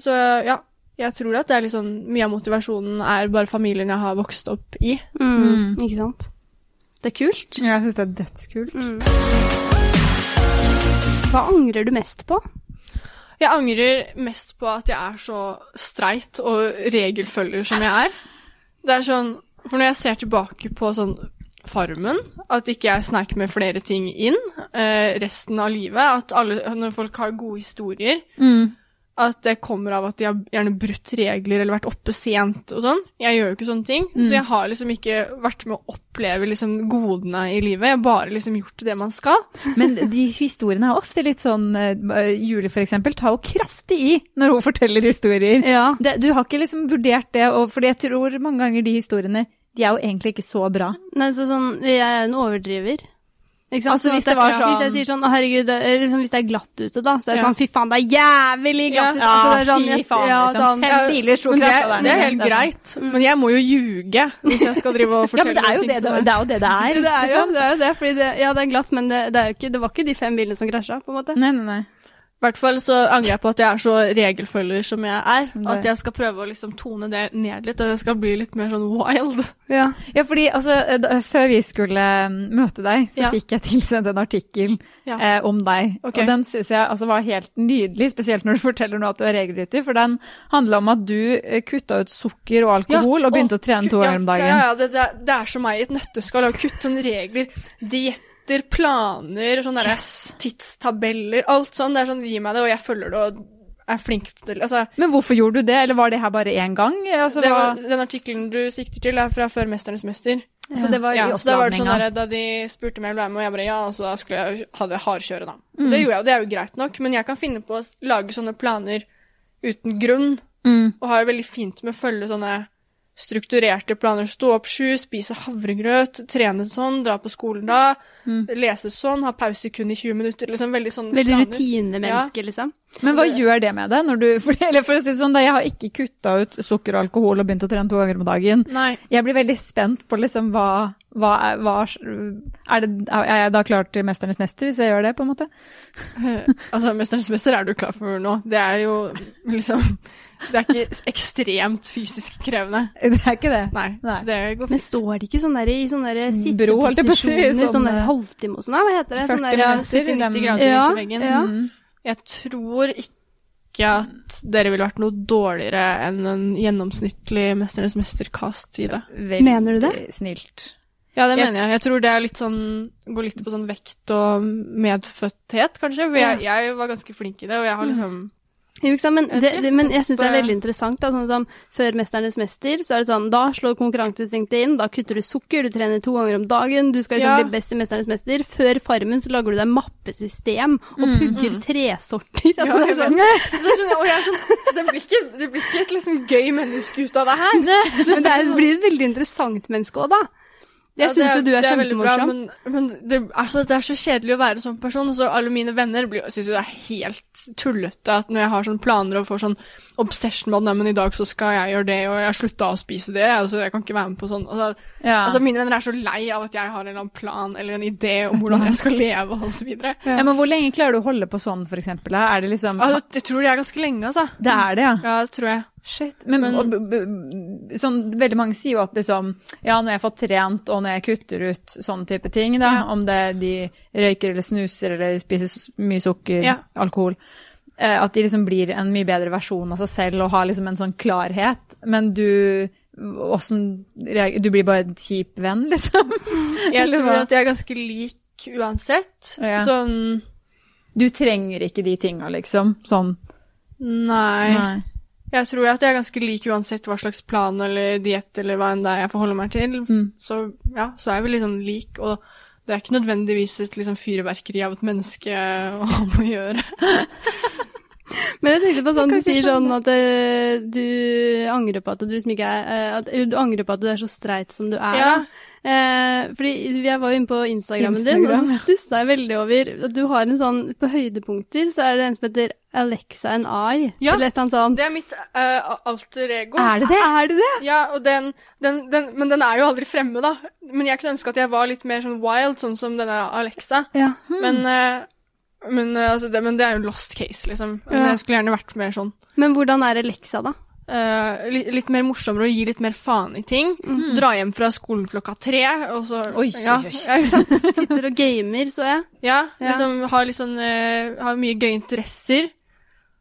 Så ja, jeg tror at det er litt sånn Mye av motivasjonen er bare familien jeg har vokst opp i. Mm. Ikke sant? Det er kult. Jeg syns det er dødskult. Mm. Hva angrer du mest på? Jeg angrer mest på at jeg er så streit og regelfølger som jeg er. Det er sånn For når jeg ser tilbake på sånn Farmen. At ikke jeg snakker med flere ting inn eh, resten av livet. At alle, når folk har gode historier, Mm. At det kommer av at de har gjerne brutt regler eller vært oppe sent og sånn. Jeg gjør jo ikke sånne ting. Mm. Så jeg har liksom ikke vært med å oppleve liksom godene i livet. Jeg har bare liksom gjort det man skal. Men de historiene er ofte litt sånn uh, Julie for eksempel tar jo kraftig i når hun forteller historier. Ja. Det, du har ikke liksom vurdert det, og, fordi jeg tror mange ganger de historiene de er jo egentlig ikke så bra. Nei, så sånn, jeg er en overdriver. Ikke sant? Altså, hvis det var sånn- Hvis jeg sier sånn, å herregud, er liksom, hvis det er glatt ute da, så er det Ja. sånn, fy faen, det er jævlig glatt Ja. ute. Altså, det er sånn, fy faen, ja, liksom. sånn, Fem biler sto krasja der det er nede. helt Det greit. Men jeg må jo ljuge hvis jeg skal drive og fortelle Ja, men det er jo det det, det, er, jo det det er. det er jo liksom. det, er jo det fordi det, ja, det er glatt, men det, det, er jo ikke, det var ikke de fem bilene som krasja, på en måte. Nei, nei, nei. I hvert fall så angrer jeg på at jeg er så regelfølger som jeg er. Som. At jeg skal prøve å liksom tone det ned litt. At jeg skal bli litt mer sånn wild. Ja. Ja, fordi altså, eh, da, før vi skulle mm, møte deg, så Ja. fikk jeg tilsendt en artikkel Ja. eh, om deg. Okay. Og den syns jeg altså, var helt nydelig, spesielt når du forteller nå at du er regelrytter. For den handla om at du eh, kutta ut sukker og alkohol og begynte å trene to ganger om dagen. Ja, ja, det, det, er- det er som meg i et nøtteskall. Å kutte sånne regler. Dietter, planer, sånne derre Yes. tidstabeller. Alt sånn. Det er sånn, gi meg det, og jeg følger det og er flink til Altså, Men hvorfor gjorde du det, eller var det her bare én gang? Altså, det var, den artikkelen du sikter til, er fra før 'Mesternes mester'. Så det var Ja, så da var det sånn der, Da de spurte om jeg ville være med, og jeg bare ja, og så skulle jeg ha det hardkjøre, da. Mm. Det gjorde jeg, og det er jo greit nok, men jeg kan finne på å lage sånne planer uten grunn, Mm. og har det veldig fint med å følge sånne strukturerte planer. Stå opp sju, spise havregrøt, trene sånn, dra på skolen da, Mm. lese sånn, ha pause kun i 20 minutter. Liksom veldig sånn Veldig rutinemenneske, ja. liksom. Men hva gjør det med deg? Når du, for, eller for å si det sånn, da, Jeg har ikke kutta ut sukker og alkohol og begynt å trene to ganger om dagen. Nei. Jeg blir veldig spent på liksom hva, hva, er, hva er, det, er jeg da klar til 'Mesternes mester' hvis jeg gjør det, på en måte? Altså, 'Mesternes mester' er du klar for nå. Det er jo liksom Det er ikke ekstremt fysisk krevende. Det er ikke det. Nei. Nei. Så det går Men står det ikke sånn der i sånne der sitteposisjoner, sånn, sånn der eh, halvtime og sånn, hva heter det? 40 Sånn der, minutter. Sitte i 90 grader Ja, inntil veggen. ja. Mm. Jeg tror ikke at dere ville vært noe dårligere enn en gjennomsnittlig Mesternes mester-cast i det. Veldig Mener du det? Snilt. Ja, det mener jeg. Jeg tror det er litt sånn Går litt på sånn vekt og medfødthet, kanskje. For jeg, jeg var ganske flink i det, og jeg har liksom Jo, ikke sant, men, det, det, men jeg syns det er veldig interessant. Da, sånn som Før 'Mesternes mester' så er det sånn, da slår konkurranseinstinktet inn. Da kutter du sukker, du trener to ganger om dagen, du skal liksom Ja. bli best i 'Mesternes mester'. Før Farmen så lager du deg mappesystem og Mm, pugger tresorter. Altså, Ja, det er sånn. Så jeg skjønner, og jeg er sånn, det blir ikke, det blir ikke et liksom gøy menneske ut av det her. men det, er, det blir et veldig interessant menneske òg, da. Jeg Ja, syns jo du er, er kjempemorsom. Men, men det, altså, det er så kjedelig å være sånn person. Så alle mine venner blir- syns jo det er helt tullete at når jeg har sånne planer og får sånn obsession med at nei, men i dag så skal jeg gjøre det, og jeg slutta å spise det, altså jeg kan ikke være med på sånn. Altså, Ja. altså Mine venner er så lei av at jeg har en eller annen plan eller en idé om hvordan jeg skal leve og så videre. ja, men hvor lenge klarer du å holde på sånn, for eksempel? Er det liksom Altså, jeg tror det er ganske lenge, altså. Det er det, ja. Ja, det tror jeg. Shit. Men, Men- og, b- b- sånn, veldig mange sier jo at liksom Ja, når jeg får trent, og når jeg kutter ut sånne type ting, da, Ja. om det de røyker eller snuser eller spiser mye sukker, Ja. alkohol eh, At de liksom blir en mye bedre versjon av seg selv og har liksom en sånn klarhet. Men du åssen Du blir bare en kjip venn, liksom? Jeg tror at jeg er ganske lik uansett. Ja. Sånn Du trenger ikke de tinga, liksom. Sånn. Nei. Nei. Jeg tror at jeg er ganske lik uansett hva slags plan eller diett eller hva enn det er jeg forholder meg til. Mm. Så ja, så er vi liksom lik, og det er ikke nødvendigvis et liksom fyrverkeri av et menneske å ha med å gjøre. Men jeg tenkte på sånn, du sier sånn at eh, du angrer på at du liksom ikke er eh, at, Du angrer på at du er så streit som du er. Ja. Eh, fordi jeg var jo inne på Instagrammen din, og så stussa jeg veldig over at du har en sånn På høydepunkter så er det en som heter Alexa and I, Ja. eller et eller annet sånt. Det er mitt eh, alter ego. Er det det? Er det det? Ja, og den, den, den, men den er jo aldri fremme, da. Men jeg kunne ønske at jeg var litt mer sånn wild, sånn som denne Alexa. Ja. Men, eh, men, eh, altså, det, men det er jo lost case, liksom. Men Ja. Jeg skulle gjerne vært mer sånn Men hvordan er Alexa, da? Uh, litt, litt mer morsommere og gi litt mer faen i ting. Dra hjem fra skolen klokka tre, og så Oi, ja, oi, oi. Sitter og gamer, så jeg. ja, Ja. liksom har litt sånn eh, Har mye gøye interesser.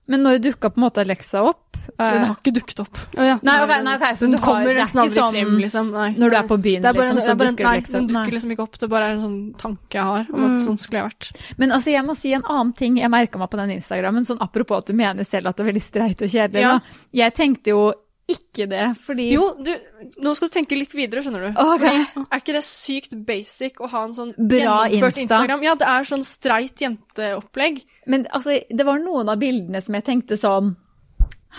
Men når dukka på en måte Alexa opp? Hun Eh, har ikke dukket opp. Oh, ja. Nei, okay, nei, okay, så hun du kommer er nesten aldri sånn frem, liksom. Nei. når du er på byen, Det er bare, liksom, det så er bare, dukker nei, det Hun dukker liksom ikke opp. Det bare er en sånn tanke jeg har om at sånn skulle jeg vært. Men altså, jeg må si en annen ting jeg merka meg på den Instagrammen, sånn apropos at du mener selv at det er veldig streit og kjedelig. Ja. Jeg tenkte jo ikke det, fordi Jo, du, nå skal du tenke litt videre, skjønner du. Okay. Er ikke det sykt basic å ha en sånn Bra gjennomført Insta. Instagram? Ja, det er sånn streit jenteopplegg. Men altså, det var noen av bildene som jeg tenkte sånn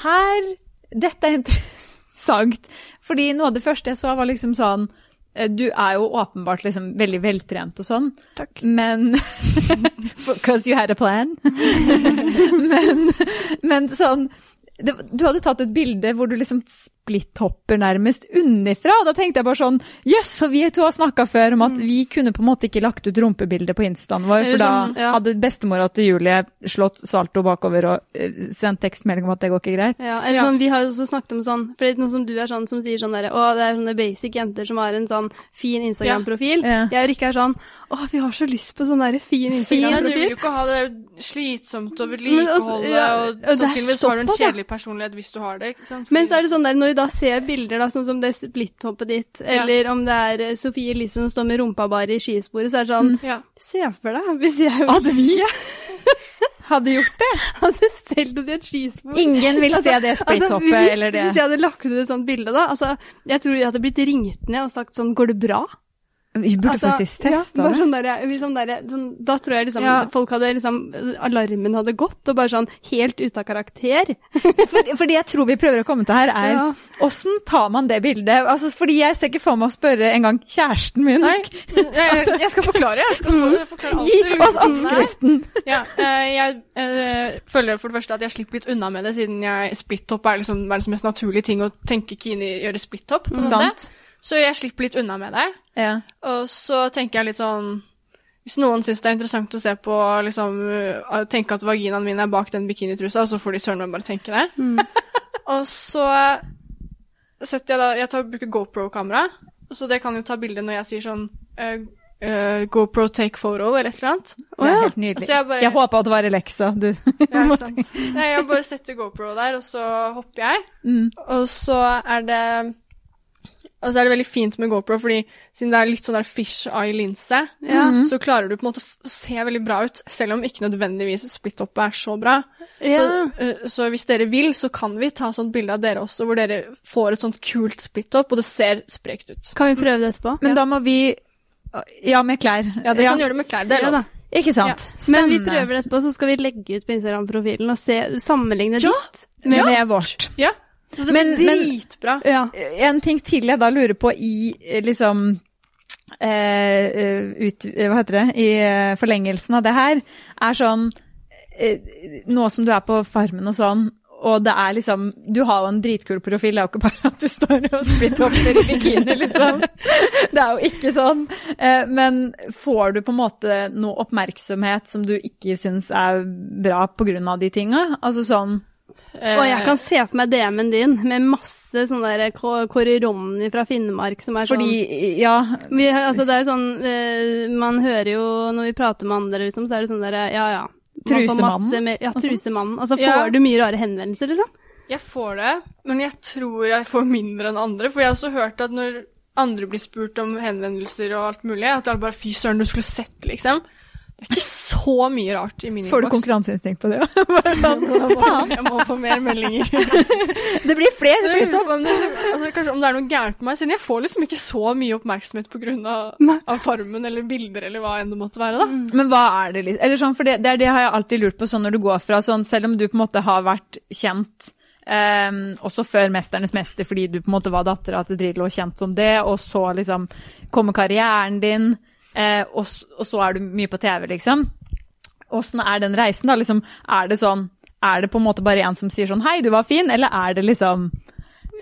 Her Dette er interessant. Fordi noe av det første jeg så, var liksom sånn eh, Du er jo åpenbart liksom veldig veltrent og sånn, Takk. men Because you had a plan. men, men sånn det, Du hadde tatt et bilde hvor du liksom splitthopper nærmest unnifra. Og da tenkte jeg bare sånn Jøss, for vi to har snakka før om at vi kunne på en måte ikke lagt ut rumpebildet på instaen vår, for da sånn, ja. hadde bestemora til Julie slått salto bakover og uh, sendt tekstmelding om at det går ikke greit. Ja, eller sånn, Vi har jo også snakket om sånn For noe som du er sånn som sier sånn derre Å, det er sånne basic jenter som har en sånn fin Instagram-profil. Ja. Jeg og Rikke er sånn Å, vi har så lyst på sånn derre fin Ja, du vil jo ikke ha det slitsomt å Men vedlikeholde, altså, ja, og og er sannsynligvis har du en kjedelig personlighet hvis du har det. ikke sant? Men så er det sånn der, når da ser bilder, da, sånn som det splitthoppet ditt, Ja. eller om det er eh, Sofie Elise som står med rumpa bare i skisporet, så er det sånn Ja. Se for deg hvis jeg Hadde vi hadde gjort det? hadde stelt oss i et skispor. Ingen vil se det splitthoppet hvis, eller det. Hvis jeg hadde lagt ut et sånt bilde da, altså, jeg tror jeg hadde blitt ringt ned og sagt sånn, går det bra? Vi burde Altså, faktisk ja, bare det. sånn der, liksom der, sånn, da tror jeg liksom Ja. folk hadde liksom Alarmen hadde gått, og bare sånn helt ute av karakter. for, fordi jeg tror vi prøver å komme til her, er Ja. åssen tar man det bildet? Altså, fordi jeg ser ikke for meg å spørre en gang kjæresten min. Nei, jeg, jeg skal forklare. Jeg skal forklare Gi oss på. oppskriften! Ja, jeg, jeg eh, føler for det første at jeg slipper litt unna med det, siden jeg splitthopp er liksom verdens mest naturlige ting å tenke Kini gjøre splitthopp. måte. Sant. Så jeg slipper litt unna med det. Ja. Og så tenker jeg litt sånn Hvis noen syns det er interessant å se på liksom Tenke at vaginaen min er bak den bikinitrusa, så får de søren meg bare tenke det. Og så setter jeg da Jeg tar, bruker GoPro-kamera, så det kan jo ta bilde når jeg sier sånn uh, uh, GoPro take photo eller et eller annet. Det er helt nydelig. Altså, jeg bare- Jeg håpa at det var Alexa. Du. Ja, ikke sant? Nei, jeg bare setter GoPro der, og så hopper jeg. Mm. Og så er det Og så er det veldig fint med GoPro, fordi siden det er litt sånn der fish eye-linse, Ja. så klarer du på en måte å se veldig bra ut, selv om ikke nødvendigvis splitt-oppet er så bra. Ja. Så, uh, så hvis dere vil, så kan vi ta sånt bilde av dere også, hvor dere får et sånt kult splitt-opp, og det ser sprekt ut. Kan vi prøve det etterpå? Men da må vi Ja, med klær. Ja, dere kan gjøre det med klær. Det er lov. Ikke sant? Men vi prøver det etterpå, så skal vi legge ut på Instagram-profilen og se, sammenligne Ja. ditt. med, Ja. med vårt. Ja. Så det blir men- dritbra. Ja. En ting til jeg da lurer på i eh, liksom eh, eh, ut, eh, Hva heter det? I forlengelsen av det her, er sånn eh, Nå som du er på Farmen og sånn, og det er liksom Du har jo en dritkul profil, det er jo ikke bare at du står og splitthopper i bikini, liksom. Det er jo ikke sånn. Men får du på en måte noe oppmerksomhet som du ikke syns er bra av de tinga? Altså sånn Og jeg kan se for meg DM-en din med masse sånn der Kå- Kåre Ronny fra Finnmark som er sånn Fordi, ja vi, altså det er jo sånn eh, Man hører jo når vi prater med andre, liksom, så er det sånn derre Ja, ja. Trusemannen Ja, trusemannen. Altså, får Ja. du mye rare henvendelser, liksom? Jeg får det, men jeg tror jeg får mindre enn andre. For jeg har også hørt at når andre blir spurt om henvendelser og alt mulig, at alle bare 'fy søren, du skulle sett', liksom. Det er ikke så mye rart i min Får du konkurranseinstinkt på det òg? Sånn, Jeg må, jeg må få mer meldinger. Det blir flere Så blir lurer om det, så- altså, kanskje om det er noe gærent med meg, siden jeg får liksom ikke så mye oppmerksomhet pga. Av Farmen eller bilder eller hva enn det måtte være. da. Men hva er det liksom Eller sånn, for det, det er det har jeg alltid lurt på sånn når du går fra sånn, selv om du på en måte har vært kjent Um, også før 'Mesternes mester', fordi du på en måte var dattera til Drillo og kjent som det, og så liksom kommer karrieren din, og, og så er du mye på TV, liksom. Åssen er den reisen, da? Liksom, er det sånn Er det på en måte bare en som sier sånn 'hei, du var fin', eller er det liksom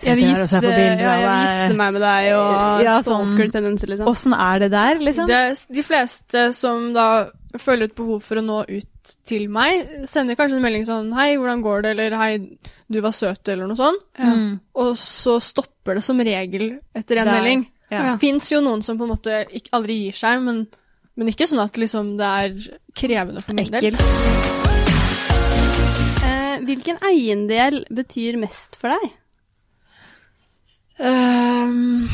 Jeg vil gifte, ja, jeg vil gifte meg med deg og Ja, sånn- stalker-tendenser, liksom. Åssen er det der, liksom? Det de fleste som da føler et behov for å nå ut til meg, sender kanskje en melding sånn 'Hei, hvordan går det?' eller 'Hei, du var søt', eller noe sånt. Mm. Og så stopper det som regel etter en Der, melding. Ja. Det fins jo noen som på en måte ikke, aldri gir seg, men, men ikke sånn at liksom det er krevende for min del. Ekkel. Eh, eh, hvilken eiendel betyr mest for deg? Um,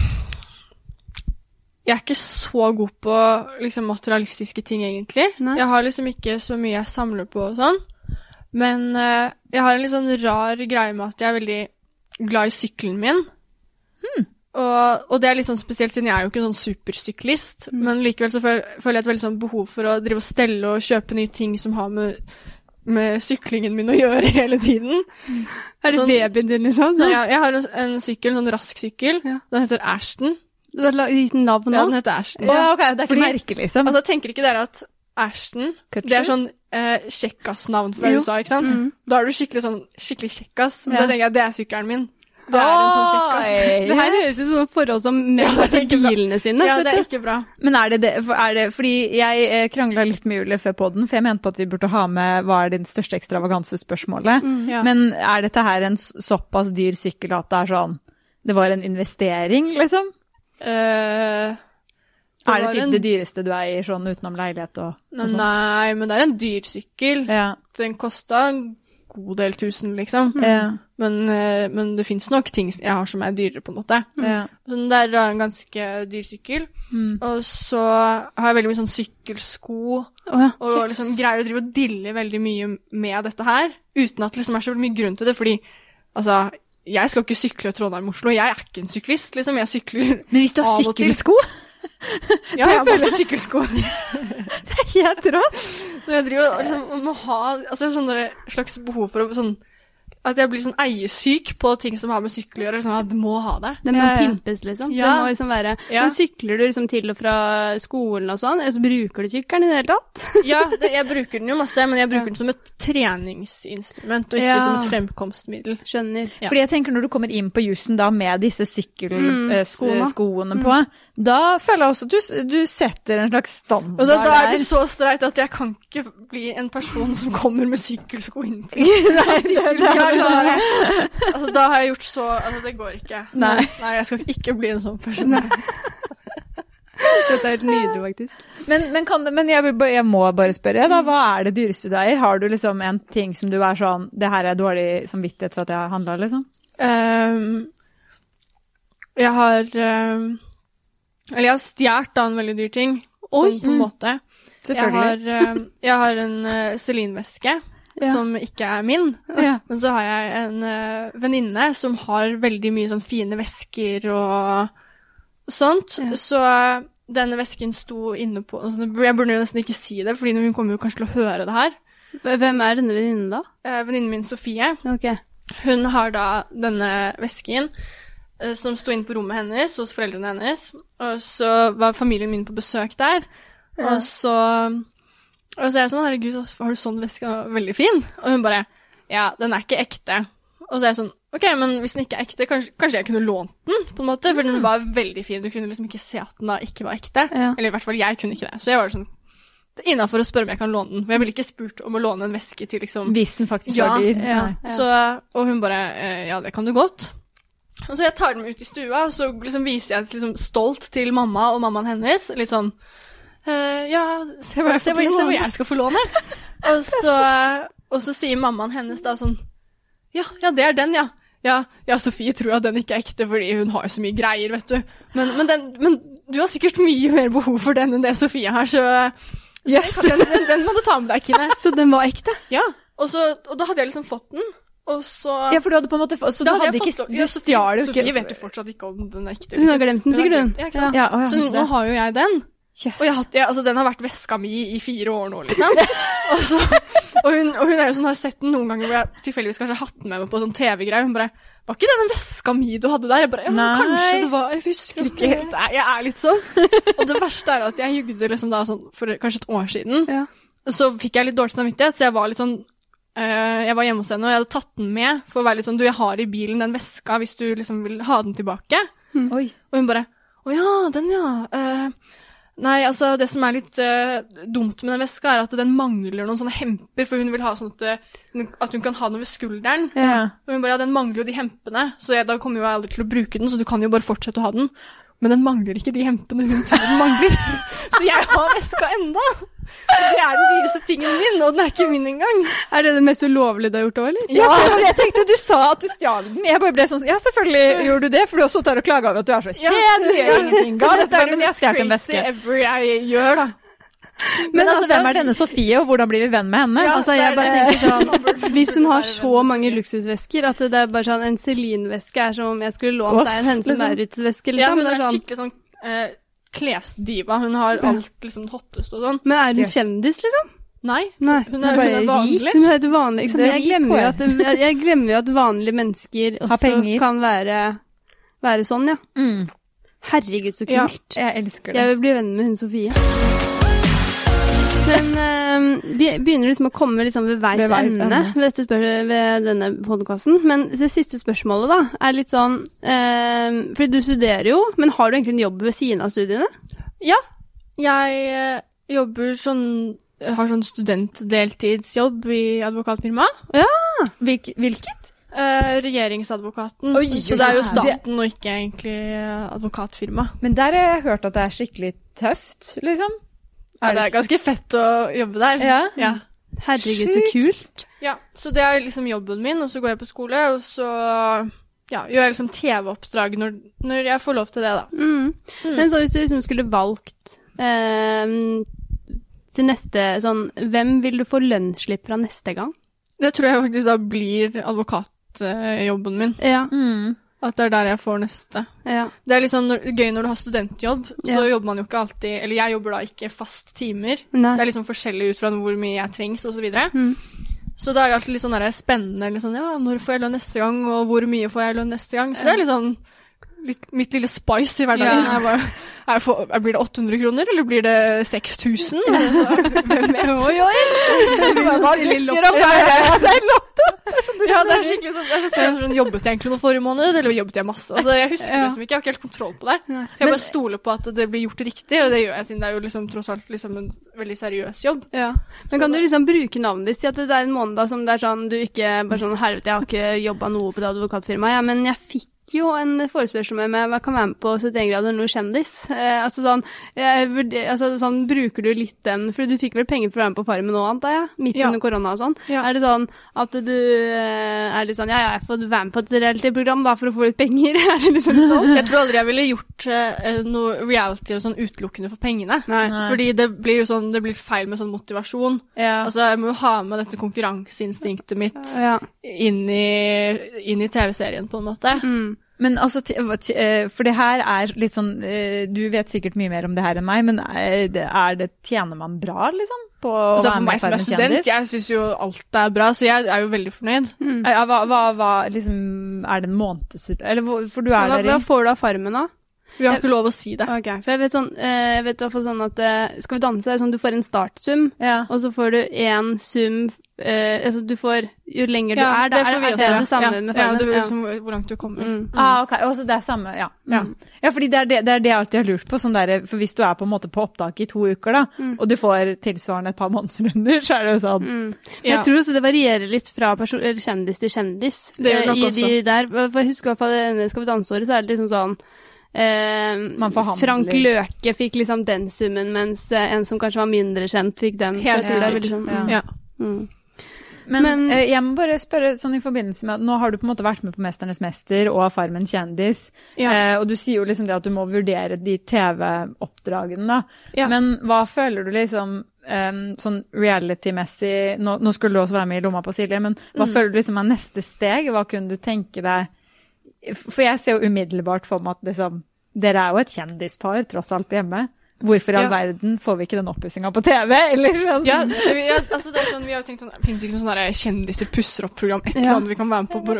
jeg er ikke så god på liksom, materialistiske ting, egentlig. Nei. Jeg har liksom ikke så mye jeg samler på og sånn. Men uh, jeg har en litt sånn rar greie med at jeg er veldig glad i sykkelen min. Og, og det er litt sånn spesielt siden jeg er jo ikke en sånn supersyklist, men likevel så føler, føler jeg et veldig sånn behov for å drive og stelle og kjøpe nye ting som har med, med syklingen min å gjøre hele tiden. Er det Sånn- babyen din, liksom? Så Ja, jeg, har en, en sykkel, en sånn rask sykkel. Ja. Den heter Ashton. Du har gitt den navn Ja, den heter Ashton. Å, ok, det er ikke Fordi- merke, liksom. Altså, tenker ikke dere at Ashton Kutcher? Det er sånn eh, kjekkas-navn fra Jo. USA, ikke sant? Mm. Da er du skikkelig sånn skikkelig kjekkas. Ja. Da tenker jeg det er sykkelen min. Det er en sånn kjekkas. Det her høres ut som forhold som menn til bilene sine. Ja, det er ikke bra. Men er det det, er det Fordi jeg eh, krangla litt med Julie før podden, for jeg mente at vi burde ha med hva er din største ekstravaganse-spørsmålet. Ja. Men er dette her en såpass dyr sykkel at det er sånn Det var en investering, liksom? Uh... det er det typ en- det dyreste du eier sånn utenom leilighet og, og sånn? Nei, men det er en dyr sykkel. Ja. Den kosta god del tusen, liksom. Mm. Men, eh, men det fins nok ting jeg har som er dyrere, på en måte. Mm. Så det er en ganske dyr sykkel. Mm. Og så har jeg veldig mye sånn sykkelsko. oh, ja. Og liksom greier å drive og dille veldig mye med dette her, uten at det liksom er så mye grunn til det, fordi altså jeg skal ikke sykle Trondheim-Oslo, jeg er ikke en syklist, liksom. Jeg sykler Men hvis du har Av og til. sykkelsko Ja, jeg har masse sykkelsko. Det er helt rått! Så jeg driver liksom må ha altså sånn slags behov for å sånn At jeg blir sånn eiesyk på ting som har med sykkel å gjøre. Liksom, at du må ha det. Den må Ja, ja. pimpes, liksom. Ja. Det må liksom være Ja. Men sykler du liksom til og fra skolen og sånn, eller så bruker du sykkelen i det hele tatt? Ja, det, jeg bruker den jo masse, men jeg bruker den som et treningsinstrument, og ikke Ja. som et fremkomstmiddel. Skjønner. Ja. Fordi jeg tenker Når du kommer inn på jussen da med disse Mm, på, sykkelskoene på, da føler jeg også at du, du setter en slags standard Og da er det så streit at jeg kan ikke bli en person som kommer med sykkelsko inn på Nei, sånn. altså, da har jeg gjort så Altså, det går ikke. Nei. Nei, jeg skal ikke bli en sånn person. Dette er helt nydelig, faktisk. Men, men, kan det, men jeg, jeg må bare spørre, da, hva er det dyreste du eier? Har du liksom en ting som du er sånn Det her er dårlig samvittighet for at jeg har handla, liksom? Um, jeg har um, Eller jeg har stjålet en veldig dyr ting. Oi. Sånn på en Mm. måte. Jeg har, Selvfølgelig. ehm, jeg har en uh, Celine-veske Ja. som ikke er min. Ja. Men så har jeg en uh, venninne som har veldig mye sånn fine vesker og sånt. Ja. Så denne vesken sto inne på altså, Jeg burde jo nesten ikke si det, for hun kommer jo kanskje til å høre det her. Hvem er denne venninnen, da? Uh, Venninnen min Sofie, Okay. hun har da denne vesken eh, som sto inne på rommet hennes hos foreldrene hennes. Og så var familien min på besøk der. Og så og så er jeg sånn Herregud, har du sånn veske? Veldig fin. Og hun bare Ja, den er ikke ekte. Og så er jeg sånn OK, men hvis den ikke er ekte, kanskje, kanskje jeg kunne lånt den? på en måte, For den var veldig fin. Du kunne liksom ikke se at den da ikke var ekte. Ja. Eller i hvert fall jeg kunne ikke det. Så jeg var sånn det er Innafor å spørre om jeg kan låne den. For jeg ville ikke spurt om å låne en veske til liksom Hvis den faktisk Ja, var dyr. ja. ja. så, og hun bare eh, Ja, det kan du godt. Og så jeg tar den med ut i stua, og så liksom viser jeg liksom stolt til mamma og mammaen hennes. Litt sånn eh, Ja, se hva, se, hva, se hva jeg skal få låne. og, så, og så sier mammaen hennes da sånn Ja, ja, det er den, ja. Ja, ja, Sofie tror at den ikke er ekte fordi hun har jo så mye greier, vet du. Men, men, den, men du har sikkert mye mer behov for den enn det Sofie har, så, så Yes. den, den, den må du ta med deg, Kine. Så den var ekte? Ja, og, så, og da hadde jeg liksom fått den, og så Ja, for du hadde på en måte Så du hadde jeg ikke Du stjal jo ikke Sofie vet jo fortsatt ikke om den er ekte. Hun har glemt den sikkert, hun. Ja. Ja, ja. Så nå har jo jeg den. Jøss. Og jeg hatt- altså, den har vært veska mi i fire år nå, liksom. og, så, og, hun, og hun er jo sånn, har sett den noen ganger hvor jeg tilfeldigvis kanskje har hatt den med meg på sånn TV-greie. Hun bare 'Var ikke det den veska mi du hadde der?' Jeg bare ja. Kanskje det var Jeg husker ikke helt. Jeg, Jeg er litt sånn. Og det verste er at jeg jugde liksom da sånn for kanskje et år siden. Ja. Så fikk jeg litt dårlig samvittighet, så jeg var litt sånn øh, Jeg var hjemme hos henne, og jeg hadde tatt den med for å være litt sånn Du, jeg har i bilen den veska hvis du liksom vil ha den tilbake. Mm. Og hun bare Å ja, den ja. Eh, nei, altså, det som er litt uh, dumt med den veska, er at den mangler noen sånne hemper, for hun vil ha sånn at, eh, at hun kan ha den ved skulderen. Yeah. Og hun bare Ja, den mangler jo de hempene, så jeg, da kommer jo jeg aldri til å bruke den, så du kan jo bare fortsette å ha den. Men den mangler ikke de hempene hun tror den mangler. så jeg har veska enda! Det er den dyreste tingen min, og den er ikke min engang. Er det det mest ulovlige du har gjort òg, eller? Ja, jeg tenkte du sa at du stjal den. Jeg bare ble sånn Ja, selvfølgelig gjorde du det, for du har sittet her og klaga over at du er så kjedelig og ingenting galt. Men jeg stjal en veske. Every jeg gjør, da. Men altså, hvem er denne Sofie, og hvordan blir vi venn med henne? Ja, Altså, jeg bare tenker sånn Hvis hun har så mange luksusvesker at det er bare sånn En Celine-veske er som om jeg skulle lånt deg en Hense liksom. Maurits-veske, Ja, liksom. hun er sånn. skikkelig sånn eh, klesdiva. Hun har alt liksom hottest og sånn. Men er hun Yes. kjendis, liksom? Nei, Nei. hun er, hun er vanlig. Hun er et vanlig. Ikke sant? Jeg, glemmer jo at, jeg glemmer jo at vanlige mennesker også kan være, være sånn, ja. Mm, Herregud, så Ja. kult. jeg elsker det. Jeg vil bli venn med hun Sofie. Men eh, vi begynner liksom å komme liksom ved veis, Ved veis ende, ende. ved, dette ved denne podkasten. Men det siste spørsmålet da, er litt sånn uh, Fordi du studerer jo, men har du egentlig en jobb ved siden av studiene? Ja. Jeg eh, jobber sånn Har sånn studentdeltidsjobb i advokatfirma. Ja. hvilket? Uh, regjeringsadvokaten. Oi, så det er jo staten og ikke egentlig advokatfirmaet. advokatfirma. Men der har jeg hørt at det er skikkelig tøft, liksom. Ja, det er ganske fett å jobbe der. Ja. Ja. Herregud, så kult. ja. Så det er liksom jobben min, og så går jeg på skole, og så ja, gjør jeg liksom TV-oppdrag når, når jeg får lov til det, da. Mm. Men så hvis du liksom skulle valgt eh, til neste sånn Hvem vil du få lønnsslipp fra neste gang? Det tror jeg faktisk da blir advokatjobben min. Ja. Mm. At det er der jeg får neste. ja. Det er litt sånn når, gøy når du har studentjobb, så Ja. jobber man jo ikke alltid Eller jeg jobber da ikke fast timer. Nei. Det er liksom forskjellig ut fra hvor mye jeg trengs, osv. Så, videre. Mm. så da er det alltid litt sånn der spennende. liksom, ja, når får jeg lønn neste gang, og hvor mye får jeg lønn neste gang? Så det er litt sånn litt, mitt lille spice i hverdagen. Ja. Jeg bare, får, blir det 800 kroner, eller blir det 6000? Hvem vet? Oi, oi! Hva dukker opp her? Det er lotto! Ja, det er skikkelig sånn, det er sånn, Jobbet jeg egentlig noe forrige måned, eller jobbet jeg masse? Altså, jeg husker Ja. liksom ikke, jeg har ikke helt kontroll på det. Så jeg bare stoler på at det blir gjort riktig, og det gjør jeg siden det er jo liksom tross alt liksom en veldig seriøs jobb. Ja. Men kan du liksom bruke navnet ditt? Si at det er en måned som det er sånn du ikke bare sånn Helvete, jeg har ikke jobba noe på det advokatfirmaet, ja, men jeg fikk jo en forespørsel med meg jeg kan være med på 71 grader nord kjendis. Eh, altså sånn, jeg, vurder- altså sånn Bruker du litt den For du fikk vel penger for å være med på Farmen nå, antar jeg? Midt Ja. under korona og sånn. Ja. Er det sånn at du eh, er litt sånn Ja, jeg får være med på et reality-program da for å få litt penger? er det liksom sånn? Jeg tror aldri jeg ville gjort uh, noe reality og sånn utelukkende for pengene. Nei. Nei. Fordi det blir jo sånn, det blir feil med sånn motivasjon. Ja. Altså, jeg må jo ha med dette konkurranseinstinktet mitt Ja. inn i, inn i TV-serien, på en måte. Mm. Men altså, eh, for det her er litt sånn eh, Du vet sikkert mye mer om det her enn meg, men er det, er tjener man bra, liksom? På å Altså, være for meg som er student, kjendis? jeg syns jo alt er bra, så jeg er jo veldig fornøyd. Mm. Ja, hva, hva, hva liksom Er det en måneds... Eller for du er Hva, der hva får du av Farmen, da? Vi har ikke lov å si det. Okay. for jeg vet sånn, eh, jeg vet hvert fall sånn at eh, Skal vi danse, er sånn du får en startsum, ja. og så får du én sum Uh, Altså du får Jo lenger du Ja, er, da det får er, vi er det også. det samme ja. med ja, du, Ja. liksom, hvor langt du kommer. Mm. Ah, ok. Og så det er samme, ja. Ja. Mm. Ja, fordi det er det, det er det jeg alltid har lurt på. Sånn der, for hvis du er på en måte på opptak i to uker, da, Mm. og du får tilsvarende et par månedsrunder, så er det jo sånn Mm. Ja. Jeg tror også det varierer litt fra kjendis til kjendis. Det gjør det nok I de der, for jeg husker i hvert fall Skal vi danse-året, så er det liksom sånn eh. Frank Løke fikk liksom den summen, mens eh, en som kanskje var mindre kjent, fikk den. Helt er sikkert. mm. Ja. Mm. Men, Men- eh, jeg må bare spørre sånn i forbindelse med at nå har du på en måte vært med på 'Mesternes mester' og 'Farmen kjendis', Ja. eh, og du sier jo liksom det at du må vurdere de TV-oppdragene, da. Ja. Men hva føler du liksom Um, sånn reality-messig nå, nå skulle du også være med i Lomma på Silje, men hva Mm. føler du liksom er neste steg? Hva kunne du tenke deg For jeg ser jo umiddelbart for meg at liksom Dere er jo et kjendispar, tross alt, hjemme. Hvorfor i all Ja. verden får vi ikke den oppussinga på TV? Eller sånn? Ja, vi, ja, altså det er sånn, vi har jo tenkt sånn, Fins ikke noe sånn kjendiser pusser opp-program, et eller Ja. annet vi kan være med på? Bare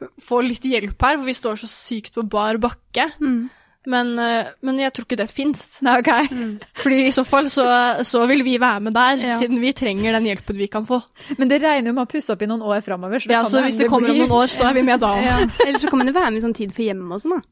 Ja. få litt hjelp her, for vi står så sykt på bar bakke. Mm. Men, eh, men jeg tror ikke det fins. Okay. ok. Fordi i så fall så, så vil vi være med der, Ja. siden vi trenger den hjelpen vi kan få. Men det regner jo med å pusse opp i noen år framover. Ja, så hvis det kommer om noen år, så er vi med da. Ja. Eller så kan man jo være med i sånn Tid for hjemme og sånn, da.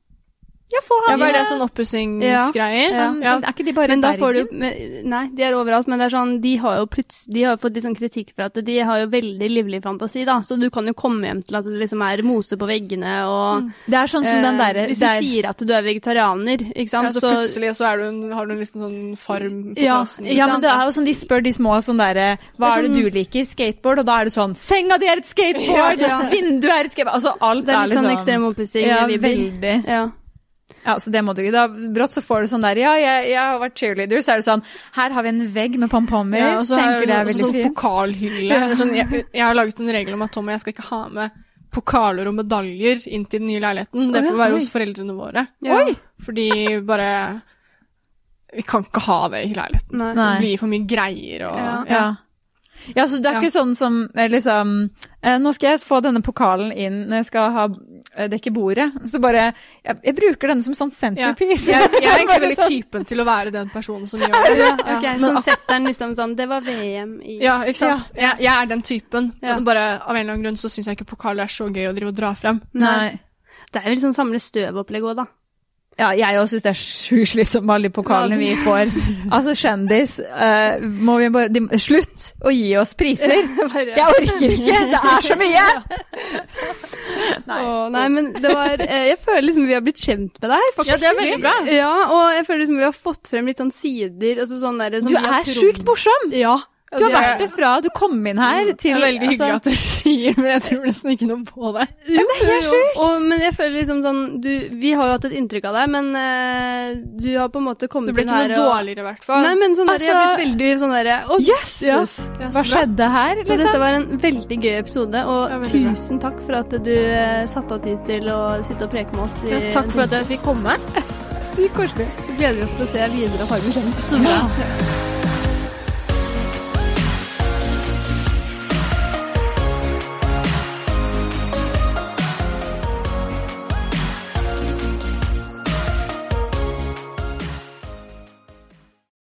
Ja, få Ja, Var det sånn oppussingsgreier? Ja. Ja. er ikke de bare Men i Bergen? du? Nei, de er overalt, men det er sånn, de har jo De har fått litt sånn kritikk for at de har jo veldig livlig fantasi, da. Så du kan jo komme hjem til at det liksom er mose på veggene og Det er sånn som den eh, derre Hvis du der- sier at du er vegetarianer, ikke sant, Ja, så plutselig så er du en, har du en liten sånn farm på Ja, terrassen. Ja, men det er jo sånn de spør de små sånn derre Hva er det du liker? Skateboard? Og da er det sånn Senga di er et skateboard! Ja. Vinduet er et skateboard! Altså alt Det er litt liksom sånn ekstrem oppussing. Ja, veldig. Ja. Ja, så det må du ikke. Da brått så får du sånn der Ja, jeg, jeg har vært cheerleader, så er det sånn Her har vi en vegg med pompommer. Ja, og så har Tenker det er veldig sånn fint. pokalhylle. Det er Sånn, jeg, jeg har laget en regel om at Tom og jeg skal ikke ha med pokaler og medaljer inn til den nye leiligheten. Det får være hos foreldrene våre. Oi! Fordi bare Vi kan ikke ha det i leiligheten. Nei. Nei. Det blir for mye greier og Ja. Ja. ja, så det er Ja. ikke sånn som eh, liksom eh, Nå skal jeg få denne pokalen inn når jeg skal ha eh, dekke bordet. Så bare Jeg, jeg bruker denne som sånn Ja. centerpiece. Jeg, jeg er egentlig veldig sånn- typen til å være den personen som gjør det. Ja, okay, Ja. Som setter den liksom sånn Det var VM i Ja, ikke sant? Jeg, jeg er den typen. Ja. Men Bare Av en eller annen grunn så syns jeg ikke pokaler er så gøy å drive og dra frem. Nei. Det er jo liksom samle støv-opplegg òg, da. Ja, jeg òg syns det er sjukt slitsomt med alle de pokalene vi får. Altså, kjendis uh, må vi bare de, Slutt å gi oss priser! Jeg orker ikke! Det er så mye! Nei. nei, men det var eh, Jeg føler liksom vi har blitt kjent med deg. faktisk. Ja, det er veldig bra. Ja, og jeg føler liksom vi har fått frem litt sånn sider altså sånn der, som Du vi har er sjukt morsom! Ja. Du har vært det fra du kom inn her Det er veldig hyggelig altså, at du sier men jeg tror nesten ikke noe på deg. Jo, det er helt sjukt! Men jeg føler liksom sånn du, Vi har jo hatt et inntrykk av deg, men uh, du har på en måte kommet Det ble ikke noe og dårligere, i hvert fall. Nei, men sånn der, jeg har Altså- blitt veldig sånn derre å, Jøsses! Yes, yes, Hva skjedde her? Så Liksom? dette var en veldig gøy episode, og tusen takk for at du uh, satte av tid til å sitte og preke med oss. i Ja, takk for at jeg fikk komme. Sykt koselig. Vi gleder oss til å se videre Farmen kjent. Så bra.